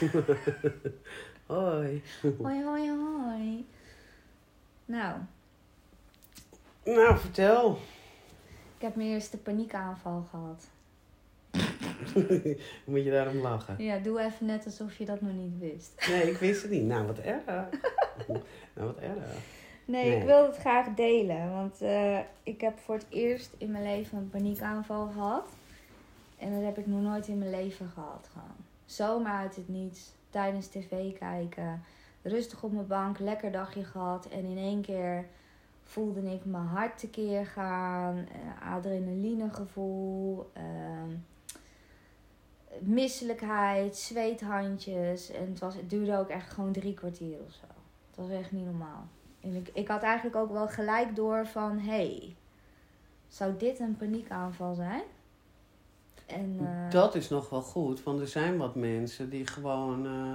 Hoi. Hoi, hoi, hoi. Nou, Nou, vertel. ik heb mijn eerste paniekaanval gehad. Moet je daarom lachen? Ja, doe even net alsof je dat nog niet wist. Nee, ik wist het niet. Nou, wat erg. nou, wat erg. Nee, Nee. ik wil het graag delen. Want eh, ik heb voor het eerst in mijn leven een paniekaanval gehad. En dat heb ik nog nooit in mijn leven gehad. Gewoon. Zomaar uit het niets. Tijdens tv kijken. Rustig op mijn bank. Lekker dagje gehad. En in één keer voelde ik mijn hart tekeer gaan. eh, adrenalinegevoel. ehm, misselijkheid. Zweethandjes. En het, was, het duurde ook echt gewoon drie kwartier of zo. Het was echt niet normaal. En ik, ik had eigenlijk ook wel gelijk door van... Hé, hey, zou dit een paniekaanval zijn? En, eh, Dat is nog wel goed, want er zijn wat mensen die gewoon eh,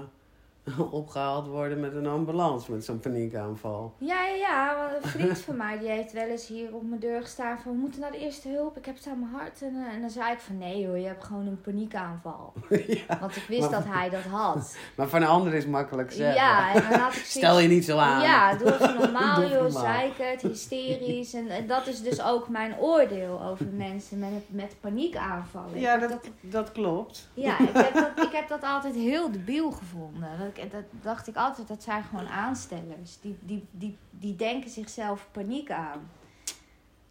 opgehaald worden met een ambulance met zo'n paniekaanval. Ja, ja, ja. want Een vriend van mij die heeft wel eens hier op mijn deur gestaan van... We moeten naar de eerste hulp, ik heb het aan mijn hart. En, eh, en dan zei ik van... Nee hoor, je hebt gewoon een paniekaanval. ja, Want ik wist Maar- dat hij dat had. maar van een ander is makkelijk zeggen. Ja, en dan had ik zoiets- Stel je niet zo aan. Ja, doe even normaal, Doe joh. Zeikert, hysterisch. En, en dat is dus ook mijn oordeel over mensen met, met paniekaanvallen. Ja, dat, dat klopt. Ja, ik heb, dat, ik heb dat altijd heel debiel gevonden. Dat, ik- dat dacht ik altijd, dat zijn gewoon aanstellers. Die, die, die, die denken zichzelf paniek aan.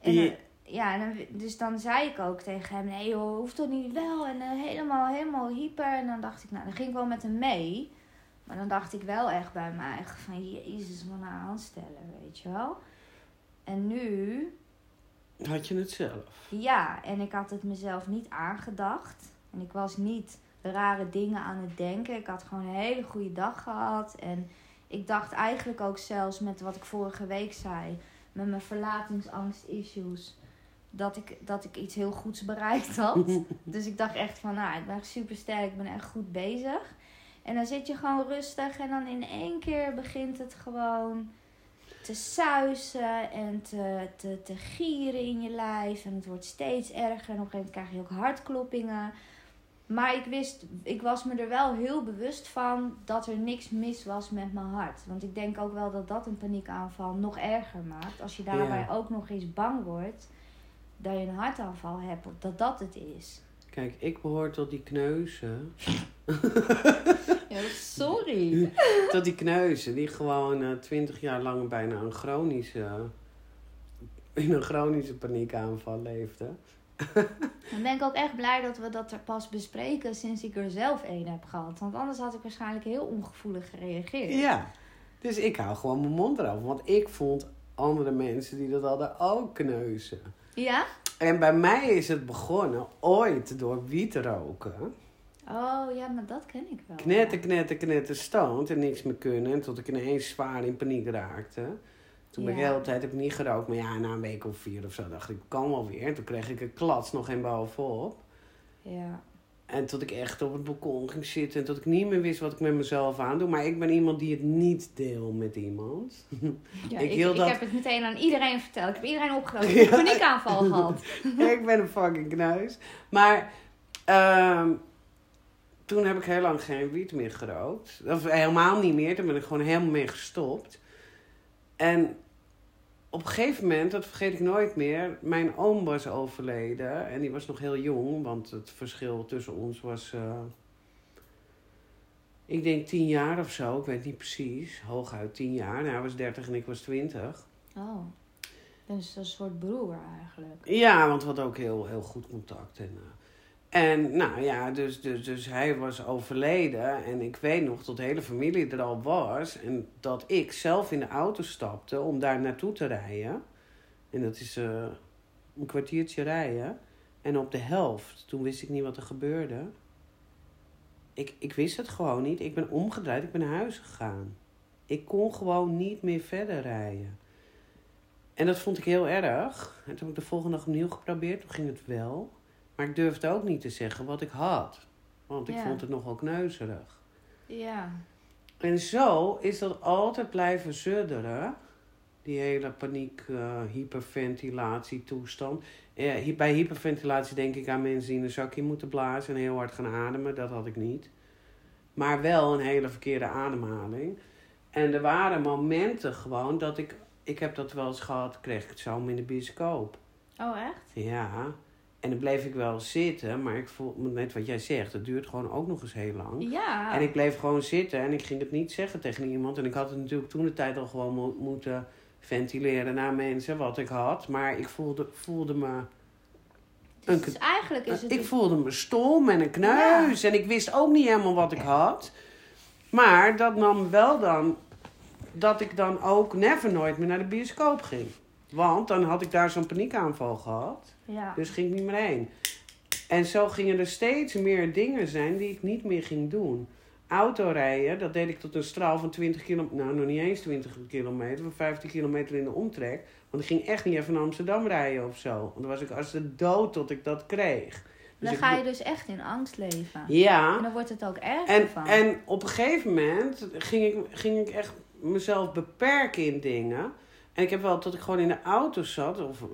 En, Die- ja, en dan, dus dan zei ik ook tegen hem, nee joh, hoeft toch niet wel. En eh, helemaal, helemaal hyper. En dan dacht ik, nou, dan ging ik wel met hem mee. Maar dan dacht ik wel echt bij mij van, jezus, wat een aansteller, weet je wel. En nu Had je het zelf? ja, en ik had het mezelf niet aangedacht. En ik was niet rare dingen aan het denken. Ik had gewoon een hele goede dag gehad. En ik dacht eigenlijk ook zelfs met wat ik vorige week zei, met mijn verlatingsangst-issues, dat ik, dat ik iets heel goeds bereikt had. dus ik dacht echt van, nou, ik ben echt super sterk, ik ben echt goed bezig. En dan zit je gewoon rustig en dan in één keer begint het gewoon te suizen en te, te, te gieren in je lijf. En het wordt steeds erger. En op een gegeven moment krijg je ook hartkloppingen. Maar ik wist, ik was me er wel heel bewust van dat er niks mis was met mijn hart. Want ik denk ook wel dat dat een paniekaanval nog erger maakt. Als je daarbij Ja. ook nog eens bang wordt dat je een hartaanval hebt. Of dat dat het is. Kijk, ik behoor tot die kneuzen. Ja, sorry. tot die kneuzen die gewoon eh, twintig jaar lang bijna een chronische, in een chronische paniekaanval leefden. Dan ben ik ook echt blij dat we dat er pas bespreken sinds ik er zelf één heb gehad. Want anders had ik waarschijnlijk heel ongevoelig gereageerd. Ja, dus ik hou gewoon mijn mond erover. Want ik vond andere mensen die dat hadden ook kneuzen. Ja? En bij mij is het begonnen ooit door wiet roken. Oh ja, maar dat ken ik wel. Knetter, knetter, knetter, stoned en niks meer kunnen. En tot ik ineens zwaar in paniek raakte. Toen ben ik de hele tijd heb ik niet gerookt. Maar ja, na een week of vier of zo dacht ik, kan wel weer. Toen kreeg ik een klats nog een bovenop. Ja. En tot ik echt op het balkon ging zitten. En tot ik niet meer wist wat ik met mezelf aan doe. Maar ik ben iemand die het niet deel met iemand. ja Ik ik, hield ik dat- heb het meteen aan iedereen verteld. Ik heb iedereen opgelopen. Ik heb een paniekaanval gehad. ik ben een fucking knuis. Maar ehm, toen heb ik heel lang geen wiet meer gerookt. Of helemaal niet meer. Toen ben ik gewoon helemaal mee gestopt. En op een gegeven moment, dat vergeet ik nooit meer, mijn oom was overleden. En die was nog heel jong, want het verschil tussen ons was, eh, ik denk tien jaar of zo. Ik weet niet precies. Hooguit tien jaar. Nou, hij was dertig en ik was twintig. Oh. Dus een soort broer eigenlijk. Ja, want we hadden ook heel, heel goed contact. En, eh, en nou ja, dus, dus, dus hij was overleden. En ik weet nog dat de hele familie er al was. En dat ik zelf in de auto stapte om daar naartoe te rijden. En dat is eh, een kwartiertje rijden. En op de helft, toen wist ik niet wat er gebeurde. Ik, ik wist het gewoon niet. Ik ben omgedraaid, ik ben naar huis gegaan. Ik kon gewoon niet meer verder rijden. En dat vond ik heel erg. En toen heb ik de volgende dag opnieuw geprobeerd. Toen ging het wel. Maar ik durfde ook niet te zeggen wat ik had. Want ik Ja. vond het nogal kneuzerig. Ja. En zo is dat altijd blijven sudderen. Die hele paniek, eh, hyperventilatie toestand. Eh, bij hyperventilatie denk ik aan mensen die in een zakje moeten blazen en heel hard gaan ademen. Dat had ik niet. maar wel een hele verkeerde ademhaling. En er waren momenten gewoon dat ik, ik heb dat wel eens gehad, kreeg ik het zo in de bioscoop. Oh, echt? Ja, en dan bleef ik wel zitten, maar ik voel, net wat jij zegt, het duurt gewoon ook nog eens heel lang. Ja. En ik bleef gewoon zitten en ik ging het niet zeggen tegen iemand. En ik had het natuurlijk toen de tijd al gewoon mo- moeten ventileren naar mensen wat ik had. Maar ik voelde, voelde me. Een, dus eigenlijk is het... ik voelde me stom en een kneus. En ik wist ook niet helemaal wat ik had. Maar dat nam wel dan dat ik dan ook never nooit meer naar de bioscoop ging. Want dan had ik daar zo'n paniekaanval gehad. Ja. Dus ging ik niet meer heen. En zo gingen er steeds meer dingen zijn die ik niet meer ging doen. Autorijden, dat deed ik tot een straal van 20 kilometer. Nou, nog niet eens 20 kilometer, van 15 kilometer in de omtrek. Want ik ging echt niet even naar Amsterdam rijden of zo. Want dan was ik als de dood tot ik dat kreeg. Dus Dan ga je dus echt in angst leven. Ja. En dan wordt het ook erger En, van. en op een gegeven moment ging ik, ging ik echt mezelf beperken in dingen. En ik heb wel dat ik gewoon in de auto zat, of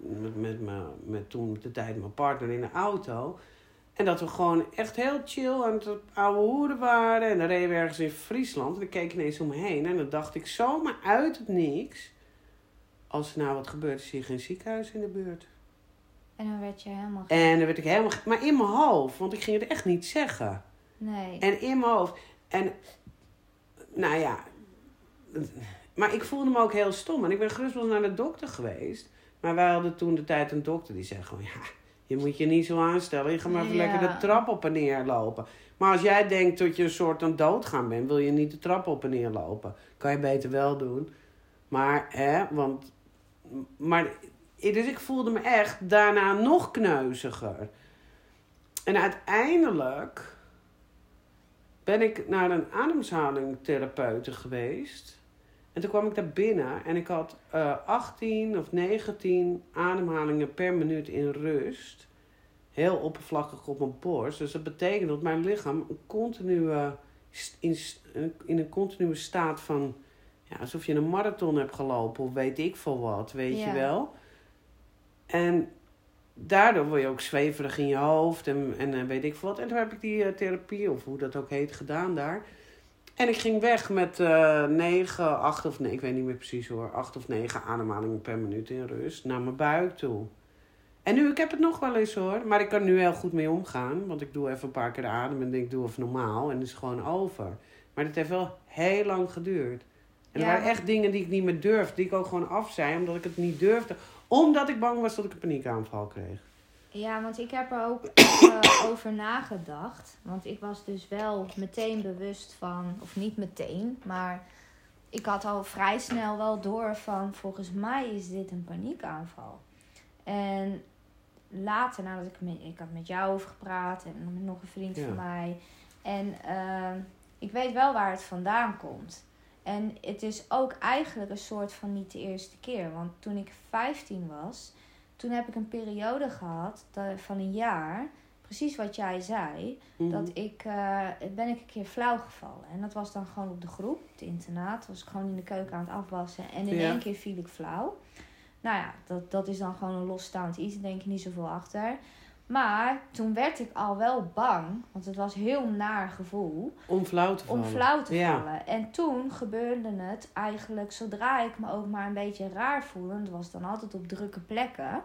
met, met, me, met toen de tijd mijn partner in de auto. En dat we gewoon echt heel chill aan het oude hoeren waren. En dan reden we ergens in Friesland. En ik keek ineens om me heen. En dan dacht ik zomaar uit het niks. Als er nou wat gebeurt, is hier geen ziekenhuis in de buurt. En dan werd je helemaal... En dan werd ik helemaal... Maar in mijn hoofd, want ik ging het echt niet zeggen. Nee. En in mijn hoofd. En nou ja. Maar ik voelde me ook heel stom. En ik ben gerust wel naar de dokter geweest. Maar wij hadden toen de tijd een dokter die zei gewoon: ja, je moet je niet zo aanstellen. Je gaat maar even Ja. lekker de trap op en neer lopen. Maar als jij denkt dat je een soort aan doodgaan bent, wil je niet de trap op en neer lopen. Kan je beter wel doen. Maar, hè, want. Maar. Dus ik voelde me echt daarna nog kneuziger. En uiteindelijk ben ik naar een ademhalingtherapeute geweest. En toen kwam ik daar binnen en ik had eh 18 of 19 ademhalingen per minuut in rust. Heel oppervlakkig op mijn borst. Dus dat betekent dat mijn lichaam een continue, in, in een continue staat van... Ja, alsof je een marathon hebt gelopen of weet ik veel wat, weet je wel. En daardoor word je ook zweverig in je hoofd en, en eh, weet ik veel wat. En toen heb ik die eh, therapie, of hoe dat ook heet, gedaan daar. En ik ging weg met eh negen, acht of nee, ik weet niet meer precies hoor, acht of negen ademhalingen per minuut in rust naar mijn buik toe. En nu, ik heb het nog wel eens hoor, maar ik kan nu heel goed mee omgaan. Want ik doe even een paar keer adem en denk, doe even normaal en het is gewoon over. Maar het heeft wel heel lang geduurd. En er waren echt dingen die ik niet meer durfde, die ik ook gewoon afzei, omdat ik het niet durfde. Omdat ik bang was dat ik een paniekaanval kreeg. Ja, want ik heb er ook eh, over nagedacht. Want ik was dus wel meteen bewust van, of niet meteen, maar ik had al vrij snel wel door van, volgens mij is dit een paniekaanval. En later, nadat ik, met, ik had met jou over gepraat en met nog een vriend Ja. van mij. En ehm, ik weet wel waar het vandaan komt. En het is ook eigenlijk een soort van niet de eerste keer. Want toen ik 15 was, toen heb ik een periode gehad dat- van een jaar. Precies wat jij zei. Mhm. Dat ik, eh, ben ik een keer flauw gevallen. En dat was dan gewoon op de groep, het internaat. Was ik gewoon in de keuken aan het afwassen. En in Ja. één keer viel ik flauw. Nou ja, dat, dat is dan gewoon een losstaand iets. Daar denk je niet zoveel achter. Maar toen werd ik al wel bang. Want het was heel naar gevoel. Om flauw te vallen. Om flauw te Ja. vallen. En toen gebeurde het eigenlijk zodra ik me ook maar een beetje raar voelde. Dat was dan altijd op drukke plekken.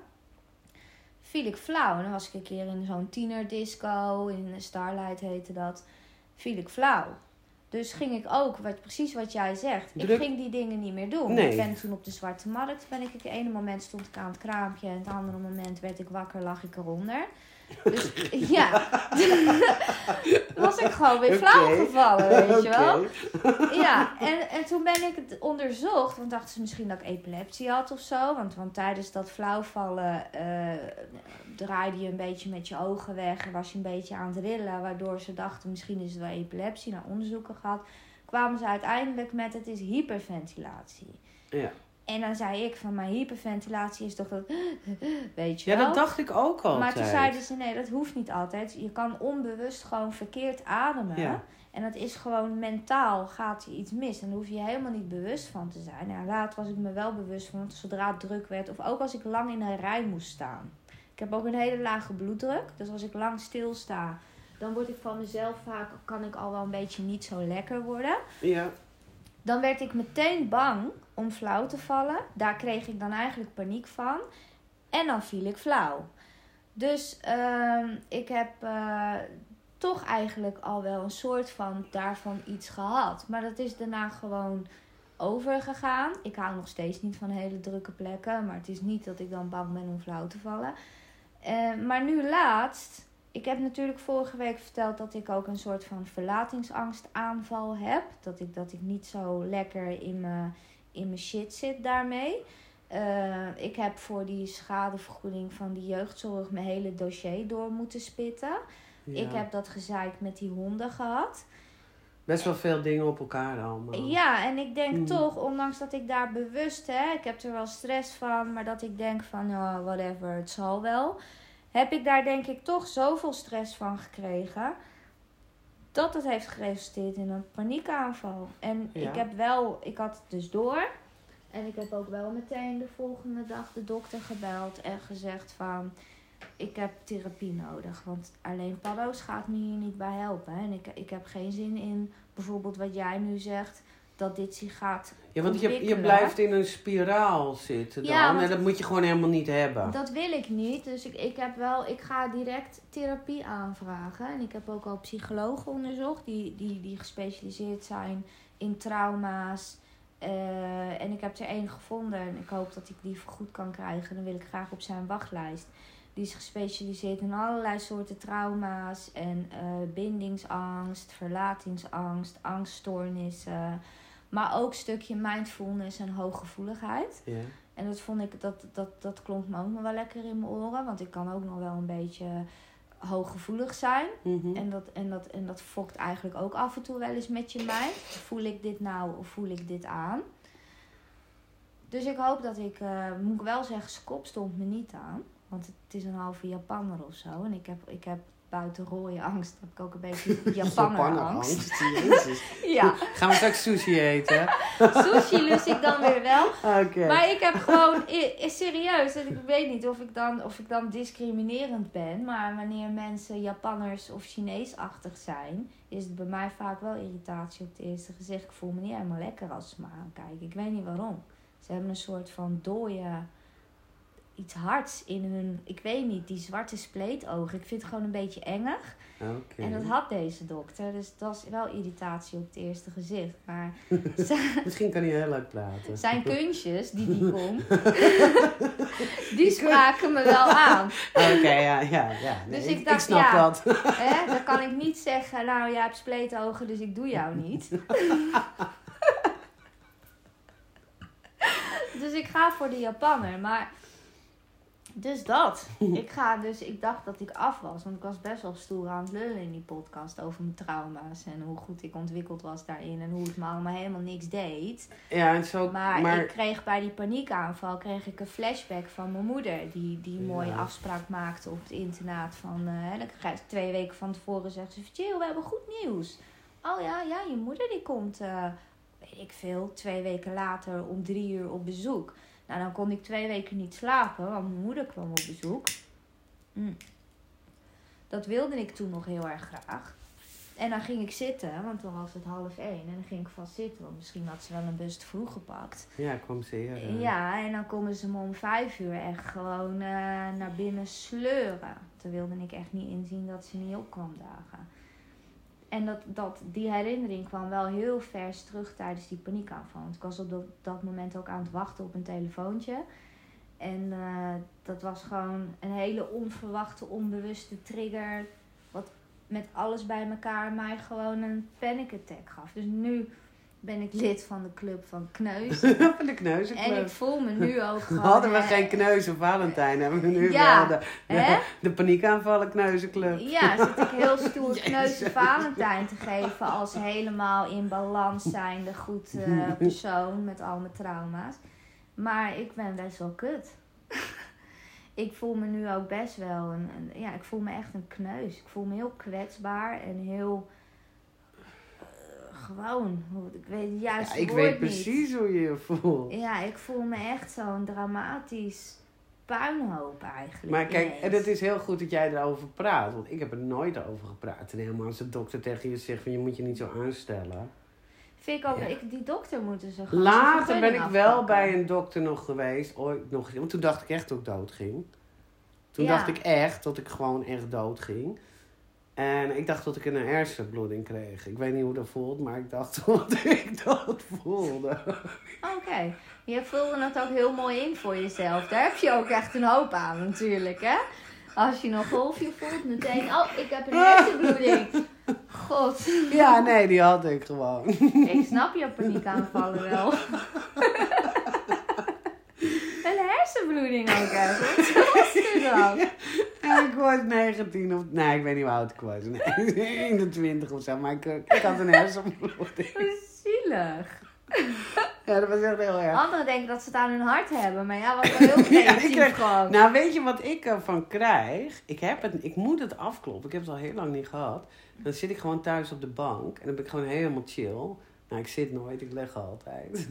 Viel ik flauw. En dan was ik een keer in zo'n tienerdisco. In Starlight heette dat. Viel ik flauw. Dus ging ik ook, wat, precies wat jij zegt. Druk- Ik ging die dingen niet meer doen. Nee. Ik ben toen op de Zwarte Markt. Ben ik, het ene moment stond ik aan het kraampje. En het andere moment werd ik wakker, lag ik eronder. Dus ja, was ik gewoon weer flauw gevallen, weet je wel. Ja, en, en toen ben ik het onderzocht. Want dachten ze misschien dat ik epilepsie had of zo. Want, want tijdens dat flauwvallen eh, draaide je een beetje met je ogen weg. En was je een beetje aan het rillen. Waardoor ze dachten misschien is het wel epilepsie. Na onderzoeken gehad. Kwamen ze uiteindelijk met het is hyperventilatie. Ja. En dan zei ik van mijn hyperventilatie is toch dat... Weet je ja, wel. dat dacht ik ook altijd. Maar toen zeiden ze nee, dat hoeft niet altijd. Je kan onbewust gewoon verkeerd ademen. Ja. En dat is gewoon mentaal gaat er iets mis. En daar hoef je helemaal niet bewust van te zijn. Nou, later was ik me wel bewust van. Zodra het druk werd. Of ook als ik lang in een rij moest staan. Ik heb ook een hele lage bloeddruk. Dus als ik lang stilsta. dan word ik van mezelf vaak, kan ik al wel een beetje niet zo lekker worden. Ja. Dan werd ik meteen bang om flauw te vallen. Daar kreeg ik dan eigenlijk paniek van. En dan viel ik flauw. Dus ehm, ik heb eh, toch eigenlijk al wel een soort van daarvan iets gehad. Maar dat is daarna gewoon overgegaan. Ik hou nog steeds niet van hele drukke plekken. Maar het is niet dat ik dan bang ben om flauw te vallen. Eh, maar nu laatst. Ik heb natuurlijk vorige week verteld dat ik ook een soort van verlatingsangstaanval heb. Dat ik, dat ik niet zo lekker in mijn, in mijn shit zit daarmee. Eh, ik heb voor die schadevergoeding van die jeugdzorg mijn hele dossier door moeten spitten. ja. Ik heb dat gezeik met die honden gehad. Best wel veel dingen op elkaar allemaal. Ja, en ik denk Mm. toch, ondanks dat ik daar bewust, hè, ik heb er wel stress van, maar dat ik denk van, ja, whatever, het zal wel. Heb ik daar denk ik toch zoveel stress van gekregen, dat het heeft geresulteerd in een paniekaanval. En Ja. ik heb wel, ik had het dus door. En ik heb ook wel meteen de volgende dag de dokter gebeld en gezegd van, ik heb therapie nodig. Want alleen paddo's gaat me hier niet bij helpen. En ik, ik heb geen zin in bijvoorbeeld wat jij nu zegt, dat dit zich gaat Ja, want je, je blijft in een spiraal zitten dan. Ja, en dat moet je gewoon helemaal niet hebben. Dat wil ik niet. Dus ik, ik heb wel, ik ga direct therapie aanvragen. En ik heb ook al psychologen onderzocht die, die, die gespecialiseerd zijn in trauma's. Eh, en ik heb er één gevonden en ik hoop dat ik die goed kan krijgen. Dan wil ik graag op zijn wachtlijst. Die is gespecialiseerd in allerlei soorten trauma's en eh, bindingsangst, verlatingsangst, angststoornissen. Maar ook een stukje mindfulness en hooggevoeligheid. Ja. En dat vond ik, dat, dat, dat klonk me ook nog wel lekker in mijn oren. Want ik kan ook nog wel een beetje hooggevoelig zijn. Mhm. En dat, en, dat, en dat fokt eigenlijk ook af en toe wel eens met je mind. Voel ik dit nou of voel ik dit aan? Dus ik hoop dat ik, eh, moet ik wel zeggen, Skop stond me niet aan. Want het is een halve Japanner of zo. En ik heb, ik heb buiten rode angst, heb ik ook een beetje Japanner angst. Jezus. Ja, Gaan we straks sushi eten? sushi lust ik dan weer wel. Oké. Maar ik heb gewoon, serieus, en ik weet niet of ik, dan, of ik dan discriminerend ben, maar wanneer mensen Japanners of Chineesachtig zijn, is het bij mij vaak wel irritatie op het eerste gezicht. Ik voel me niet helemaal lekker als ze me aankijken. Ik weet niet waarom. Ze hebben een soort van dode, iets hards in hun, ik weet niet, die zwarte spleetogen. Ik vind het gewoon een beetje engig. Oké. En dat had deze dokter, dus dat is wel irritatie op het eerste gezicht. Maar Misschien kan hij heel leuk praten. zijn kunstjes die die kon, die spraken me wel aan. Oké, ja, ja, ja. Nee, Dus ik, ik dacht, snap ja. dat. Hè? Dan kan ik niet zeggen, nou jij hebt spleetogen, dus ik doe jou niet. dus ik ga voor de Japanner, maar... Dus dat. Ik ga dus, ik dacht dat ik af was, want ik was best wel stoer aan het lullen in die podcast over mijn trauma's en hoe goed ik ontwikkeld was daarin en hoe het me allemaal helemaal niks deed. Ja, en zo, Maar, maar, ik kreeg bij die paniekaanval kreeg ik een flashback van mijn moeder. Die, die Ja. mooie afspraak maakte op het internaat. Van, hè, dan krijg je twee weken van tevoren zegt ze... Jill, we hebben goed nieuws. Oh ja, ja, je moeder die komt, eh, weet ik veel, twee weken later om drie uur op bezoek. Nou, dan kon ik twee weken niet slapen, want mijn moeder kwam op bezoek. Mm. Dat wilde ik toen nog heel erg graag. En dan ging ik zitten, want toen was het half één. En dan ging ik vast zitten, want misschien had ze wel een bus te vroeg gepakt. ja, kwam zeer. eh, Ja, en dan komen ze me om vijf uur echt gewoon eh, naar binnen sleuren. Toen wilde ik echt niet inzien dat ze niet op kwam dagen. En dat, dat, die herinnering kwam wel heel vers terug tijdens die paniekaanval. Want ik was op dat, dat moment ook aan het wachten op een telefoontje. En eh, dat was gewoon een hele onverwachte, onbewuste trigger. Wat met alles bij elkaar mij gewoon een panic attack gaf. Dus nu ben ik lid van de club van Kneus. Van de En ik voel me nu ook gewoon... Hadden we hè, geen kneuzen Valentijn, hebben we nu Ja, wel de, de, de paniekaanvallen kneuzenclub. Ja, zit ik heel stoer Jezus. kneuze Valentijn te geven als helemaal in balans zijnde goed eh, persoon met al mijn trauma's. Maar ik ben best wel kut. ik voel me nu ook best wel een, een- ja, ik voel me echt een kneus. Ik voel me heel kwetsbaar en heel eh, gewoon. Ik weet het Ja, ik woord weet niet. precies hoe je je voelt. Ja, ik voel me echt zo'n dramatisch puinhoop eigenlijk. Maar kijk, en het is heel goed dat jij erover praat. Want ik heb er nooit over gepraat. En helemaal als de dokter tegen je zegt van je moet je niet zo aanstellen. Vind ik ook, Ja. ik, die dokter moeten ze gewoon Later ben ik wel bij een dokter nog geweest. Ooit nog, want toen dacht ik echt dat ik dood ging. Toen Ja. dacht ik echt dat ik gewoon echt dood ging. En ik dacht dat ik een hersenbloeding kreeg. Ik weet niet hoe dat voelt, maar ik dacht dat ik dat voelde. Oké, je vulde het ook heel mooi in voor jezelf. Daar heb je ook echt een hoop aan natuurlijk, hè? Als je een golfje voelt, meteen, oh, ik heb een hersenbloeding. God, Ja, nee, die had ik gewoon. ik snap je paniekaanvallen wel. Hersenbloeding ook echt. Wat was dit dan? En ik was 19 of... Nee, ik weet niet hoe oud ik was. Nee, 21 of zo. Maar ik, ik had een hersenbloeding. Zielig. Ja, dat was echt heel erg. Anderen denken dat ze het aan hun hart hebben, maar ja, wat heel creatief gewoon. Nou, weet je wat ik ervan krijg? Ik, heb het, ik moet het afkloppen. Ik heb het al heel lang niet gehad. Dan zit ik gewoon thuis op de bank. En dan ben ik gewoon helemaal chill. Nou, ik zit nooit. Ik leg altijd.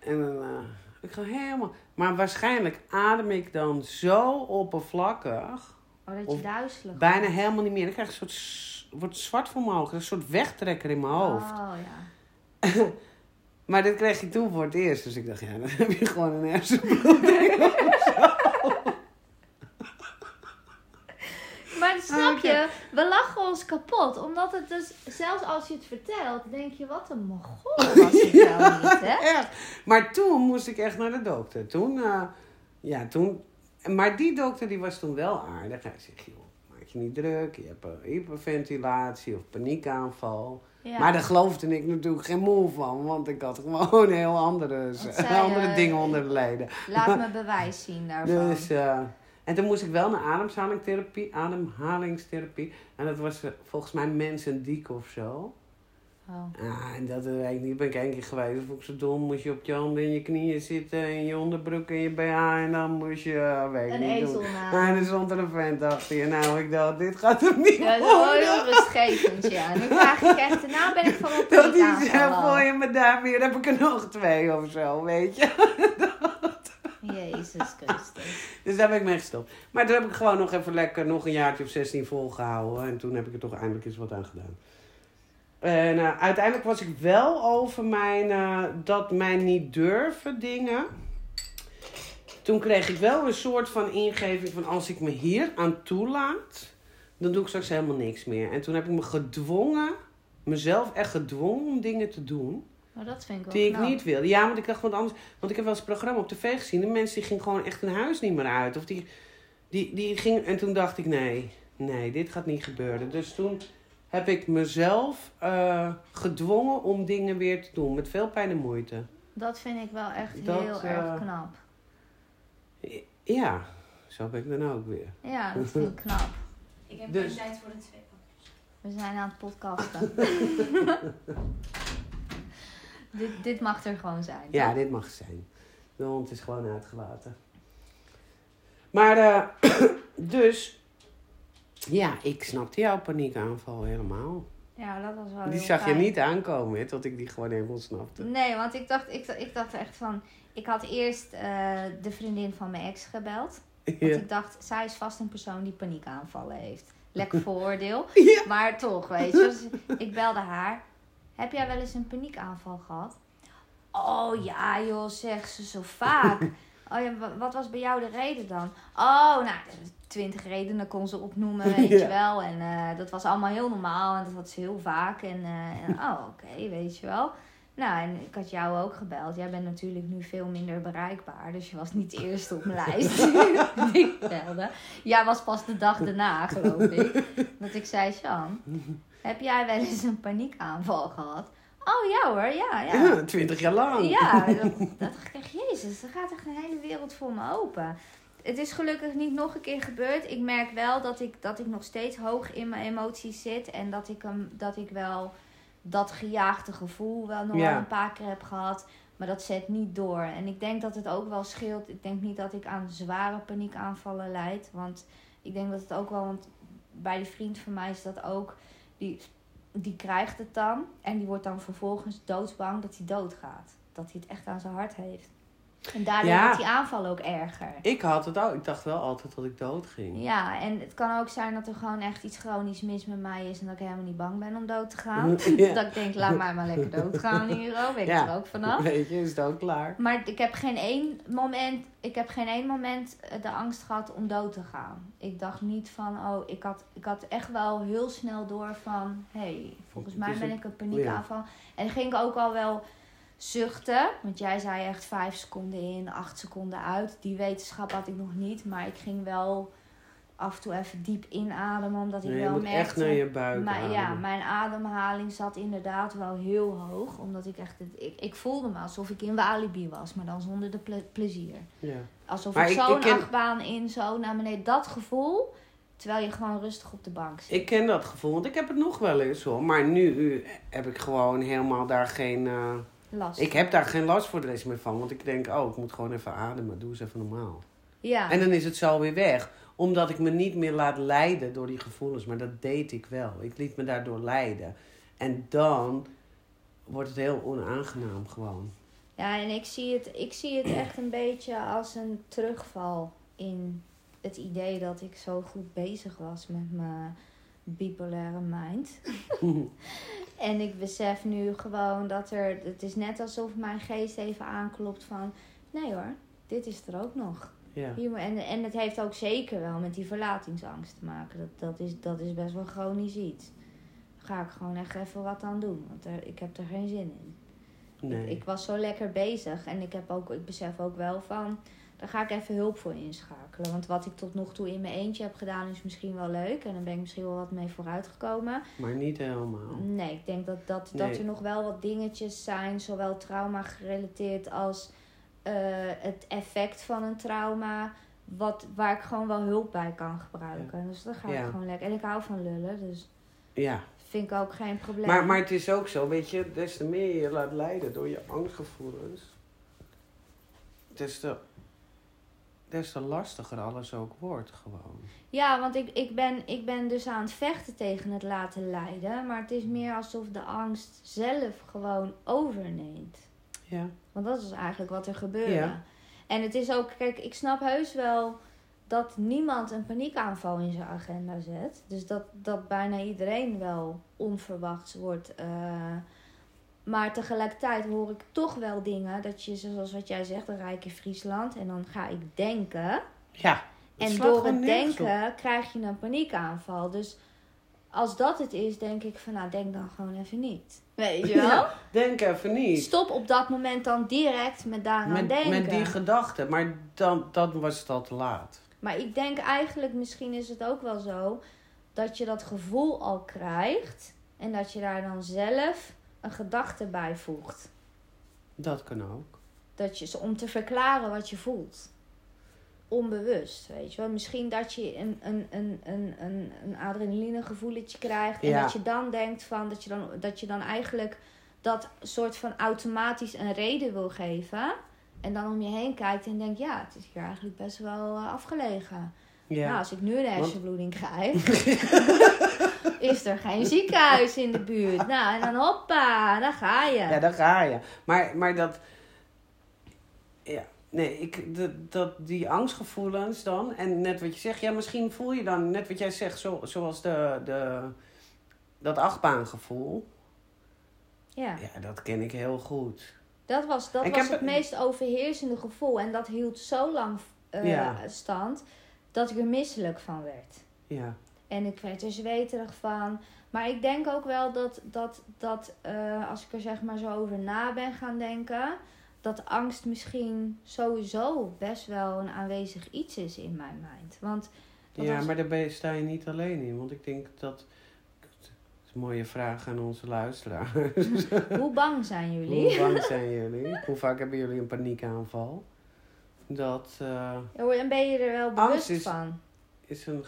en dan... eh, ik ga helemaal... Maar waarschijnlijk adem ik dan zo oppervlakkig... Oh, dat je duizelig Bijna helemaal niet meer. Dan krijg ik een soort... Wordt zwart voor mijn ogen. Een soort wegtrekker in mijn hoofd. Oh ja. Maar dit kreeg ik toen voor het eerst. Dus ik dacht, ja, dan heb je gewoon een hersenbloeding. Maar snap Oké. je, we lachen ons kapot. Omdat het dus, zelfs als je het vertelt, denk je, wat een mogol was ik wel niet, hè? Echt. Maar toen moest ik echt naar de dokter. Toen, eh, ja, toen... Maar die dokter die was toen wel aardig. Hij zegt, joh, maak je niet druk. Je hebt een hyperventilatie of paniekaanval. Ja. Maar daar geloofde ik natuurlijk geen moe van. Want ik had gewoon heel andere, zei, andere eh, dingen onder de leden. Laat me bewijs zien daarvan. Dus, eh, en toen moest ik wel naar ademhalingstherapie, ademhalingstherapie. En dat was eh, volgens mij mensendiek of zo. Oh. Ja, en dat weet ik niet. Ben ik één keer geweest. Vond ik zo dom. Moest je op je handen en je knieën zitten. En je onderbroek en je BH. En dan moest je, eh, weet ik Een niet ezel. En er stond er een vent achter je. Nou, ik dacht, dit gaat hem niet Ja, dat is heel rustgevend, ja. Nu vraag ik echt, nou ben ik van op Dat de hij zegt, voor je me daar weer heb ik er nog twee of zo, weet je. Jezus Christus. Dus daar ben ik mee gestopt. Maar toen heb ik gewoon nog even lekker nog een jaartje of 16 volgehouden. En toen heb ik er toch eindelijk eens wat aan gedaan. En eh, uiteindelijk was ik wel over mijn, eh, dat mijn niet durven dingen. Toen kreeg ik wel een soort van ingeving van als ik me hier aan toelaat, dan doe ik straks helemaal niks meer. En toen heb ik me gedwongen, mezelf echt gedwongen om dingen te doen. Maar dat vind ik wel Die ik knap. niet wilde. Ja, want ik dacht, want anders... Want ik heb wel eens een programma op tv gezien. De mensen die gingen gewoon echt hun huis niet meer uit. Of die, die, die ging... En toen dacht ik, nee, nee, dit gaat niet gebeuren. Dus toen heb ik mezelf eh, gedwongen om dingen weer te doen. Met veel pijn en moeite. Dat vind ik wel echt Dat, heel eh, erg knap. Ja, zo ben ik dan ook weer. Ja, dat vind ik knap. Ik heb Dus- geen tijd voor de twee. We zijn aan het podcasten. dit, dit mag er gewoon zijn. Ja, dit mag zijn. De hond is gewoon uitgelaten. Maar, eh, dus... Ja, ik snapte jouw paniekaanval helemaal. Ja, dat was wel Die zag je niet aankomen, hè, tot ik die gewoon helemaal snapte. Nee, want ik dacht, ik, ik dacht echt van... Ik had eerst eh, de vriendin van mijn ex gebeld. Want Ja. ik dacht, zij is vast een persoon die paniekaanvallen heeft. Lekker vooroordeel. Ja. Maar toch, weet je. Dus ik belde haar. Heb jij wel eens een paniekaanval gehad? Oh ja, joh, zegt ze zo vaak. Oh ja, wa- wat was bij jou de reden dan? Oh, nou, twintig redenen kon ze opnoemen, weet je wel. En eh, dat was allemaal heel normaal en dat had ze heel vaak. En, eh, en oh, oké, weet je wel. Nou, en ik had jou ook gebeld. Jij bent natuurlijk nu veel minder bereikbaar. Dus je was niet de eerste op mijn lijst ik belde. Jij was pas de dag daarna, geloof ik. Dat ik zei, Sjan, heb jij wel eens een paniekaanval gehad? Oh ja hoor, ja, ja. Ja, twintig jaar lang. Ja, dat, dat ik jezus, er gaat echt een hele wereld voor me open. Het is gelukkig niet nog een keer gebeurd. Ik merk wel dat ik, dat ik nog steeds hoog in mijn emoties zit. En dat ik, hem, dat ik wel dat gejaagde gevoel wel nog Ja. wel een paar keer heb gehad. Maar dat zet niet door. En ik denk dat het ook wel scheelt. Ik denk niet dat ik aan zware paniekaanvallen leid. Want ik denk dat het ook wel... Want bij die vriend van mij is dat ook... Die, die krijgt het dan. En die wordt dan vervolgens doodsbang dat hij doodgaat. Dat hij het echt aan zijn hart heeft. En daardoor Ja. wordt die aanval ook erger. Ik had het ook. Ik dacht wel altijd dat ik dood ging. Ja, en het kan ook zijn dat er gewoon echt iets chronisch mis met mij is en dat ik helemaal niet bang ben om dood te gaan. Ja. Dat ik denk, laat mij maar lekker doodgaan hier, oh, weet ik Ja. er ook vanaf. Weet je, is het ook klaar. Maar ik heb geen één moment, ik heb geen één moment eh, de angst gehad om dood te gaan. Ik dacht niet van, oh, ik had, ik had echt wel heel snel door van, hé, hey, volgens mij ben ik een paniekaanval. En ging ik ook al wel zuchten, want jij zei echt vijf seconden in, acht seconden uit. Die wetenschap had ik nog niet, maar ik ging wel af en toe even diep inademen, omdat ik Nee, je wel moet merkte... echt naar je buik Maar ja, mijn ademhaling zat inderdaad wel heel hoog. Omdat ik echt... Het, ik, ik voelde me alsof ik in Walibi was. Maar dan zonder de ple- plezier. Ja. Alsof Maar ik, ik- zo'n ken- achtbaan in, zo naar beneden. Dat gevoel. Terwijl je gewoon rustig op de bank zit. Ik ken dat gevoel, want ik heb het nog wel eens hoor. Maar nu eh, heb ik gewoon helemaal daar geen... eh, Last. ik heb daar geen last voor de rest meer van. Want ik denk, oh, ik moet gewoon even ademen. Doe eens even normaal. ja. En dan is het zo weer weg. Omdat ik me niet meer laat leiden door die gevoelens. Maar dat deed ik wel. Ik liet me daardoor leiden. En dan wordt het heel onaangenaam gewoon. ja, en ik zie, het, ik zie het echt een beetje als een terugval in het idee dat ik zo goed bezig was met mijn bipolaire mind. En ik besef nu gewoon dat er. Het is net alsof mijn geest even aanklopt van. Nee hoor, dit is er ook nog. Ja. En, en het heeft ook zeker wel met die verlatingsangst te maken. Dat, dat, is, dat is best wel chronisch iets. Daar ga ik gewoon echt even wat aan doen. Want er, ik heb er geen zin in. Nee. Ik, ik was zo lekker bezig. En ik, heb ook, ik besef ook wel van. Daar ga ik even hulp voor inschakelen. Want wat ik tot nog toe in mijn eentje heb gedaan is misschien wel leuk. En daar ben ik misschien wel wat mee vooruitgekomen. Maar niet helemaal. Nee, ik denk dat, dat, Nee. dat er nog wel wat dingetjes zijn, zowel trauma gerelateerd als eh, het effect van een trauma, wat, waar ik gewoon wel hulp bij kan gebruiken. Dus dat ga Ja. ik gewoon lekker. En ik hou van lullen, dus Ja. vind ik ook geen probleem. Maar, maar het is ook zo, weet je, des te meer je je laat leiden door je angstgevoelens, des te, des te lastiger alles ook wordt gewoon. Ja, want ik, ik, ben, ik ben dus aan het vechten tegen het laten leiden, maar het is meer alsof de angst zelf gewoon overneemt. Ja. Want dat is eigenlijk wat er gebeurde. Ja. En het is ook, kijk, ik snap heus wel dat niemand een paniekaanval in zijn agenda zet. Dus dat, dat bijna iedereen wel onverwachts wordt. eh, maar tegelijkertijd hoor ik toch wel dingen dat je, zoals wat jij zegt, dan rijd ik in Friesland en dan ga ik denken. Ja. het En door het denken krijg je een paniekaanval. Dus als dat het is, denk ik van, nou, denk dan gewoon even niet. Weet je wel? Ja, denk even niet. Stop op dat moment dan direct met daaraan Met, denken. met die gedachte, maar dan, dan was het al te laat. Maar ik denk eigenlijk, misschien is het ook wel zo, dat je dat gevoel al krijgt. En dat je daar dan zelf een gedachte bij voegt. Dat kan ook. Dat je, om te verklaren wat je voelt. Onbewust, weet je wel. Misschien dat je een, een, een, een, een, een adrenalinegevoeletje krijgt. En Ja. dat je dan denkt van, dat je dan, dat je dan eigenlijk dat soort van automatisch een reden wil geven. En dan om je heen kijkt en denkt, ja, het is hier eigenlijk best wel eh, afgelegen. Ja. Nou, als ik nu een hersenbloeding krijg, is er geen ziekenhuis in de buurt. Nou, en dan hoppa, daar ga je. Ja, daar ga je. Maar, maar dat. Ja, nee, ik, de, dat, die angstgevoelens dan. En net wat je zegt, ja, misschien voel je dan, net wat jij zegt, zo, zoals de, de, dat achtbaangevoel. Ja, Ja, dat ken ik heel goed. dat was, dat Ik was heb- het meest overheersende gevoel. En dat hield zo lang eh, Ja. stand dat ik er misselijk van werd. Ja, En ik werd er zweterig van. Maar ik denk ook wel dat, dat, dat eh, als ik er zeg maar zo over na ben gaan denken, dat angst misschien sowieso best wel een aanwezig iets is in mijn mind. Want ja maar daar ben je, sta je niet alleen in. Want ik denk dat. Dat is een mooie vraag aan onze luisteraars. hoe bang zijn jullie? Hoe bang zijn jullie? Hoe vaak hebben jullie een paniekaanval? Dat eh, Ja, hoor, En ben je er wel bewust Angst is- van? is een.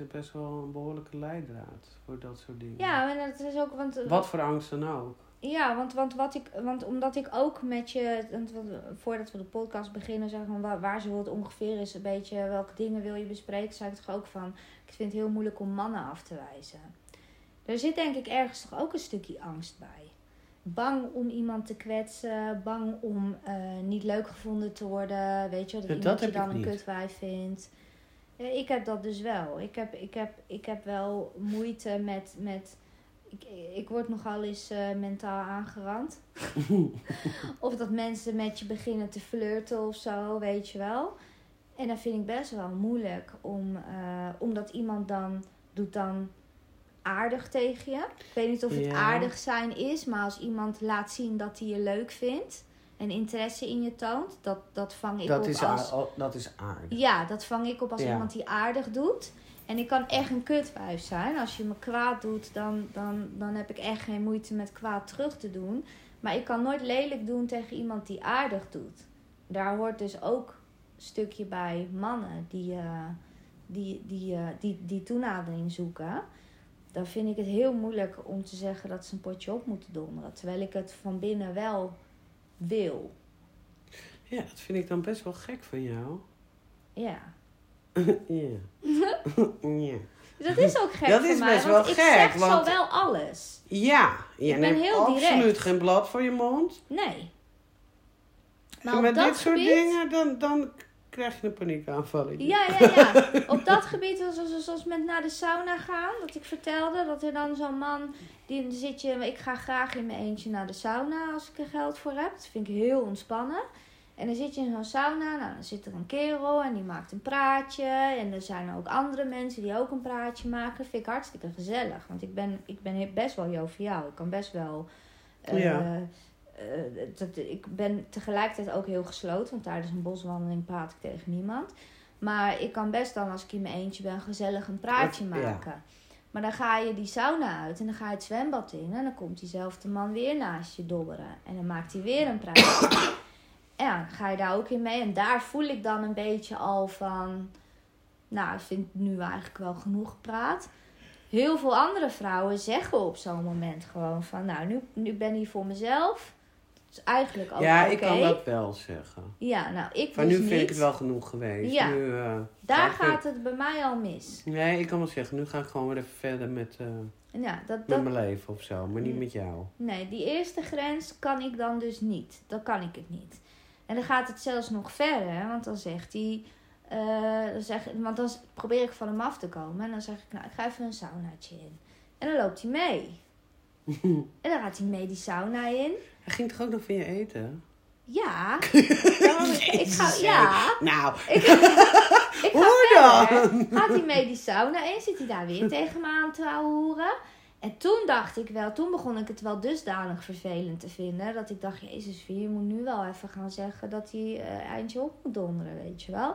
Is er best wel een behoorlijke leidraad voor dat soort dingen. Ja, en dat is ook. Want, Wat voor angst dan ook. Ja, want, want, wat ik, want omdat ik ook met je, want voordat we de podcast beginnen, zeg maar, waar, waar zo het ongeveer is, een beetje welke dingen wil je bespreken, zei ik toch ook van, ik vind het heel moeilijk om mannen af te wijzen. Er zit denk ik ergens toch ook een stukje angst bij. bang om iemand te kwetsen, bang om eh, niet leuk gevonden te worden. Weet je, dat Ja, iemand dat je dan een kutwijf vindt. Ja, ik heb dat dus wel. Ik heb, ik heb, ik heb wel moeite met. met ik, ik word nogal eens eh, mentaal aangerand. of dat mensen met je beginnen te flirten of zo, weet je wel. En dat vind ik best wel moeilijk. Om, eh, omdat iemand dan doet dan aardig tegen je. Ik weet niet of het Ja. aardig zijn is, maar als iemand laat zien dat hij je leuk vindt en interesse in je toont, dat, dat vang ik Dat op is, als... aard- oh, dat is aardig. Ja, dat vang ik op als Ja. iemand die aardig doet. En ik kan echt een kutwijf zijn. Als je me kwaad doet, dan, dan, dan heb ik echt geen moeite met kwaad terug te doen. Maar ik kan nooit lelijk doen tegen iemand die aardig doet. Daar hoort dus ook een stukje bij mannen die, eh, die, die, eh, die, die toenadering zoeken. Dan vind ik het heel moeilijk om te zeggen dat ze een potje op moeten donderen. Terwijl ik het van binnen wel wil. Ja, dat vind ik dan best wel gek van jou. Ja. ja. ja. Dat is ook gek Dat is mij, best wel ik gek, zeg want- zo wel alles. Ja, je Ik ben heel absoluut direct. geen blad voor je mond. Nee. Maar en met dat dit soort gebied... dingen, dan, dan krijg je een paniekaanval. Ja, ja, ja. Op dat gebied, zoals, zoals met naar de sauna gaan, dat ik vertelde, dat er dan zo'n man, die zit je, ik ga graag in mijn eentje naar de sauna als ik er geld voor heb. Dat vind ik heel ontspannen. En dan zit je in zo'n sauna, nou, dan zit er een kerel en die maakt een praatje. En er zijn ook andere mensen die ook een praatje maken. Dat vind ik hartstikke gezellig, want ik ben, ik ben best wel joviaal. Ik kan best wel... eh, Ja. Eh, dat, ik ben tegelijkertijd ook heel gesloten, want tijdens een boswandeling praat ik tegen niemand. Maar ik kan best dan, als ik in mijn eentje ben, gezellig een praatje maken. Maar dan ga je die sauna uit en dan ga je het zwembad in. En dan komt diezelfde man weer naast je dobberen. En dan maakt hij weer een praatje. en ja, dan ga je daar ook in mee. En daar voel ik dan een beetje al van... Nou, ik vind nu eigenlijk wel genoeg gepraat. Heel veel andere vrouwen zeggen op zo'n moment gewoon van... Nou, nu, nu ben ik voor mezelf. Is eigenlijk ook ja, ik kan dat wel zeggen. Ja, nou, ik Maar dus nu vind niet. ik het wel genoeg geweest. Ja. Nu, eh, Daar gaat het bij mij al mis. Nee, ik kan wel zeggen, nu ga ik gewoon weer even verder met, eh, ja, dat, met dat, mijn leven of zo. Maar niet Mm. met jou. Nee, die eerste grens kan ik dan dus niet. Dan kan ik het niet. En dan gaat het zelfs nog verder, want dan zegt hij. eh, dan zeg, want dan probeer ik van hem af te komen. En dan zeg ik, nou, ik ga even een saunaatje in. En dan loopt hij mee. en dan gaat hij mee die sauna in. Hij ging toch ook nog van je eten? Ja. Ik, ga, ja. Nou, Ik, ik ga dan? Gaat hij mee die sauna in, zit hij daar weer tegen me aan te hoeren. En toen dacht ik wel, toen begon ik het wel dusdanig vervelend te vinden. Dat ik dacht, jezus, je moet nu wel even gaan zeggen dat hij eh, eindje op moet donderen, weet je wel.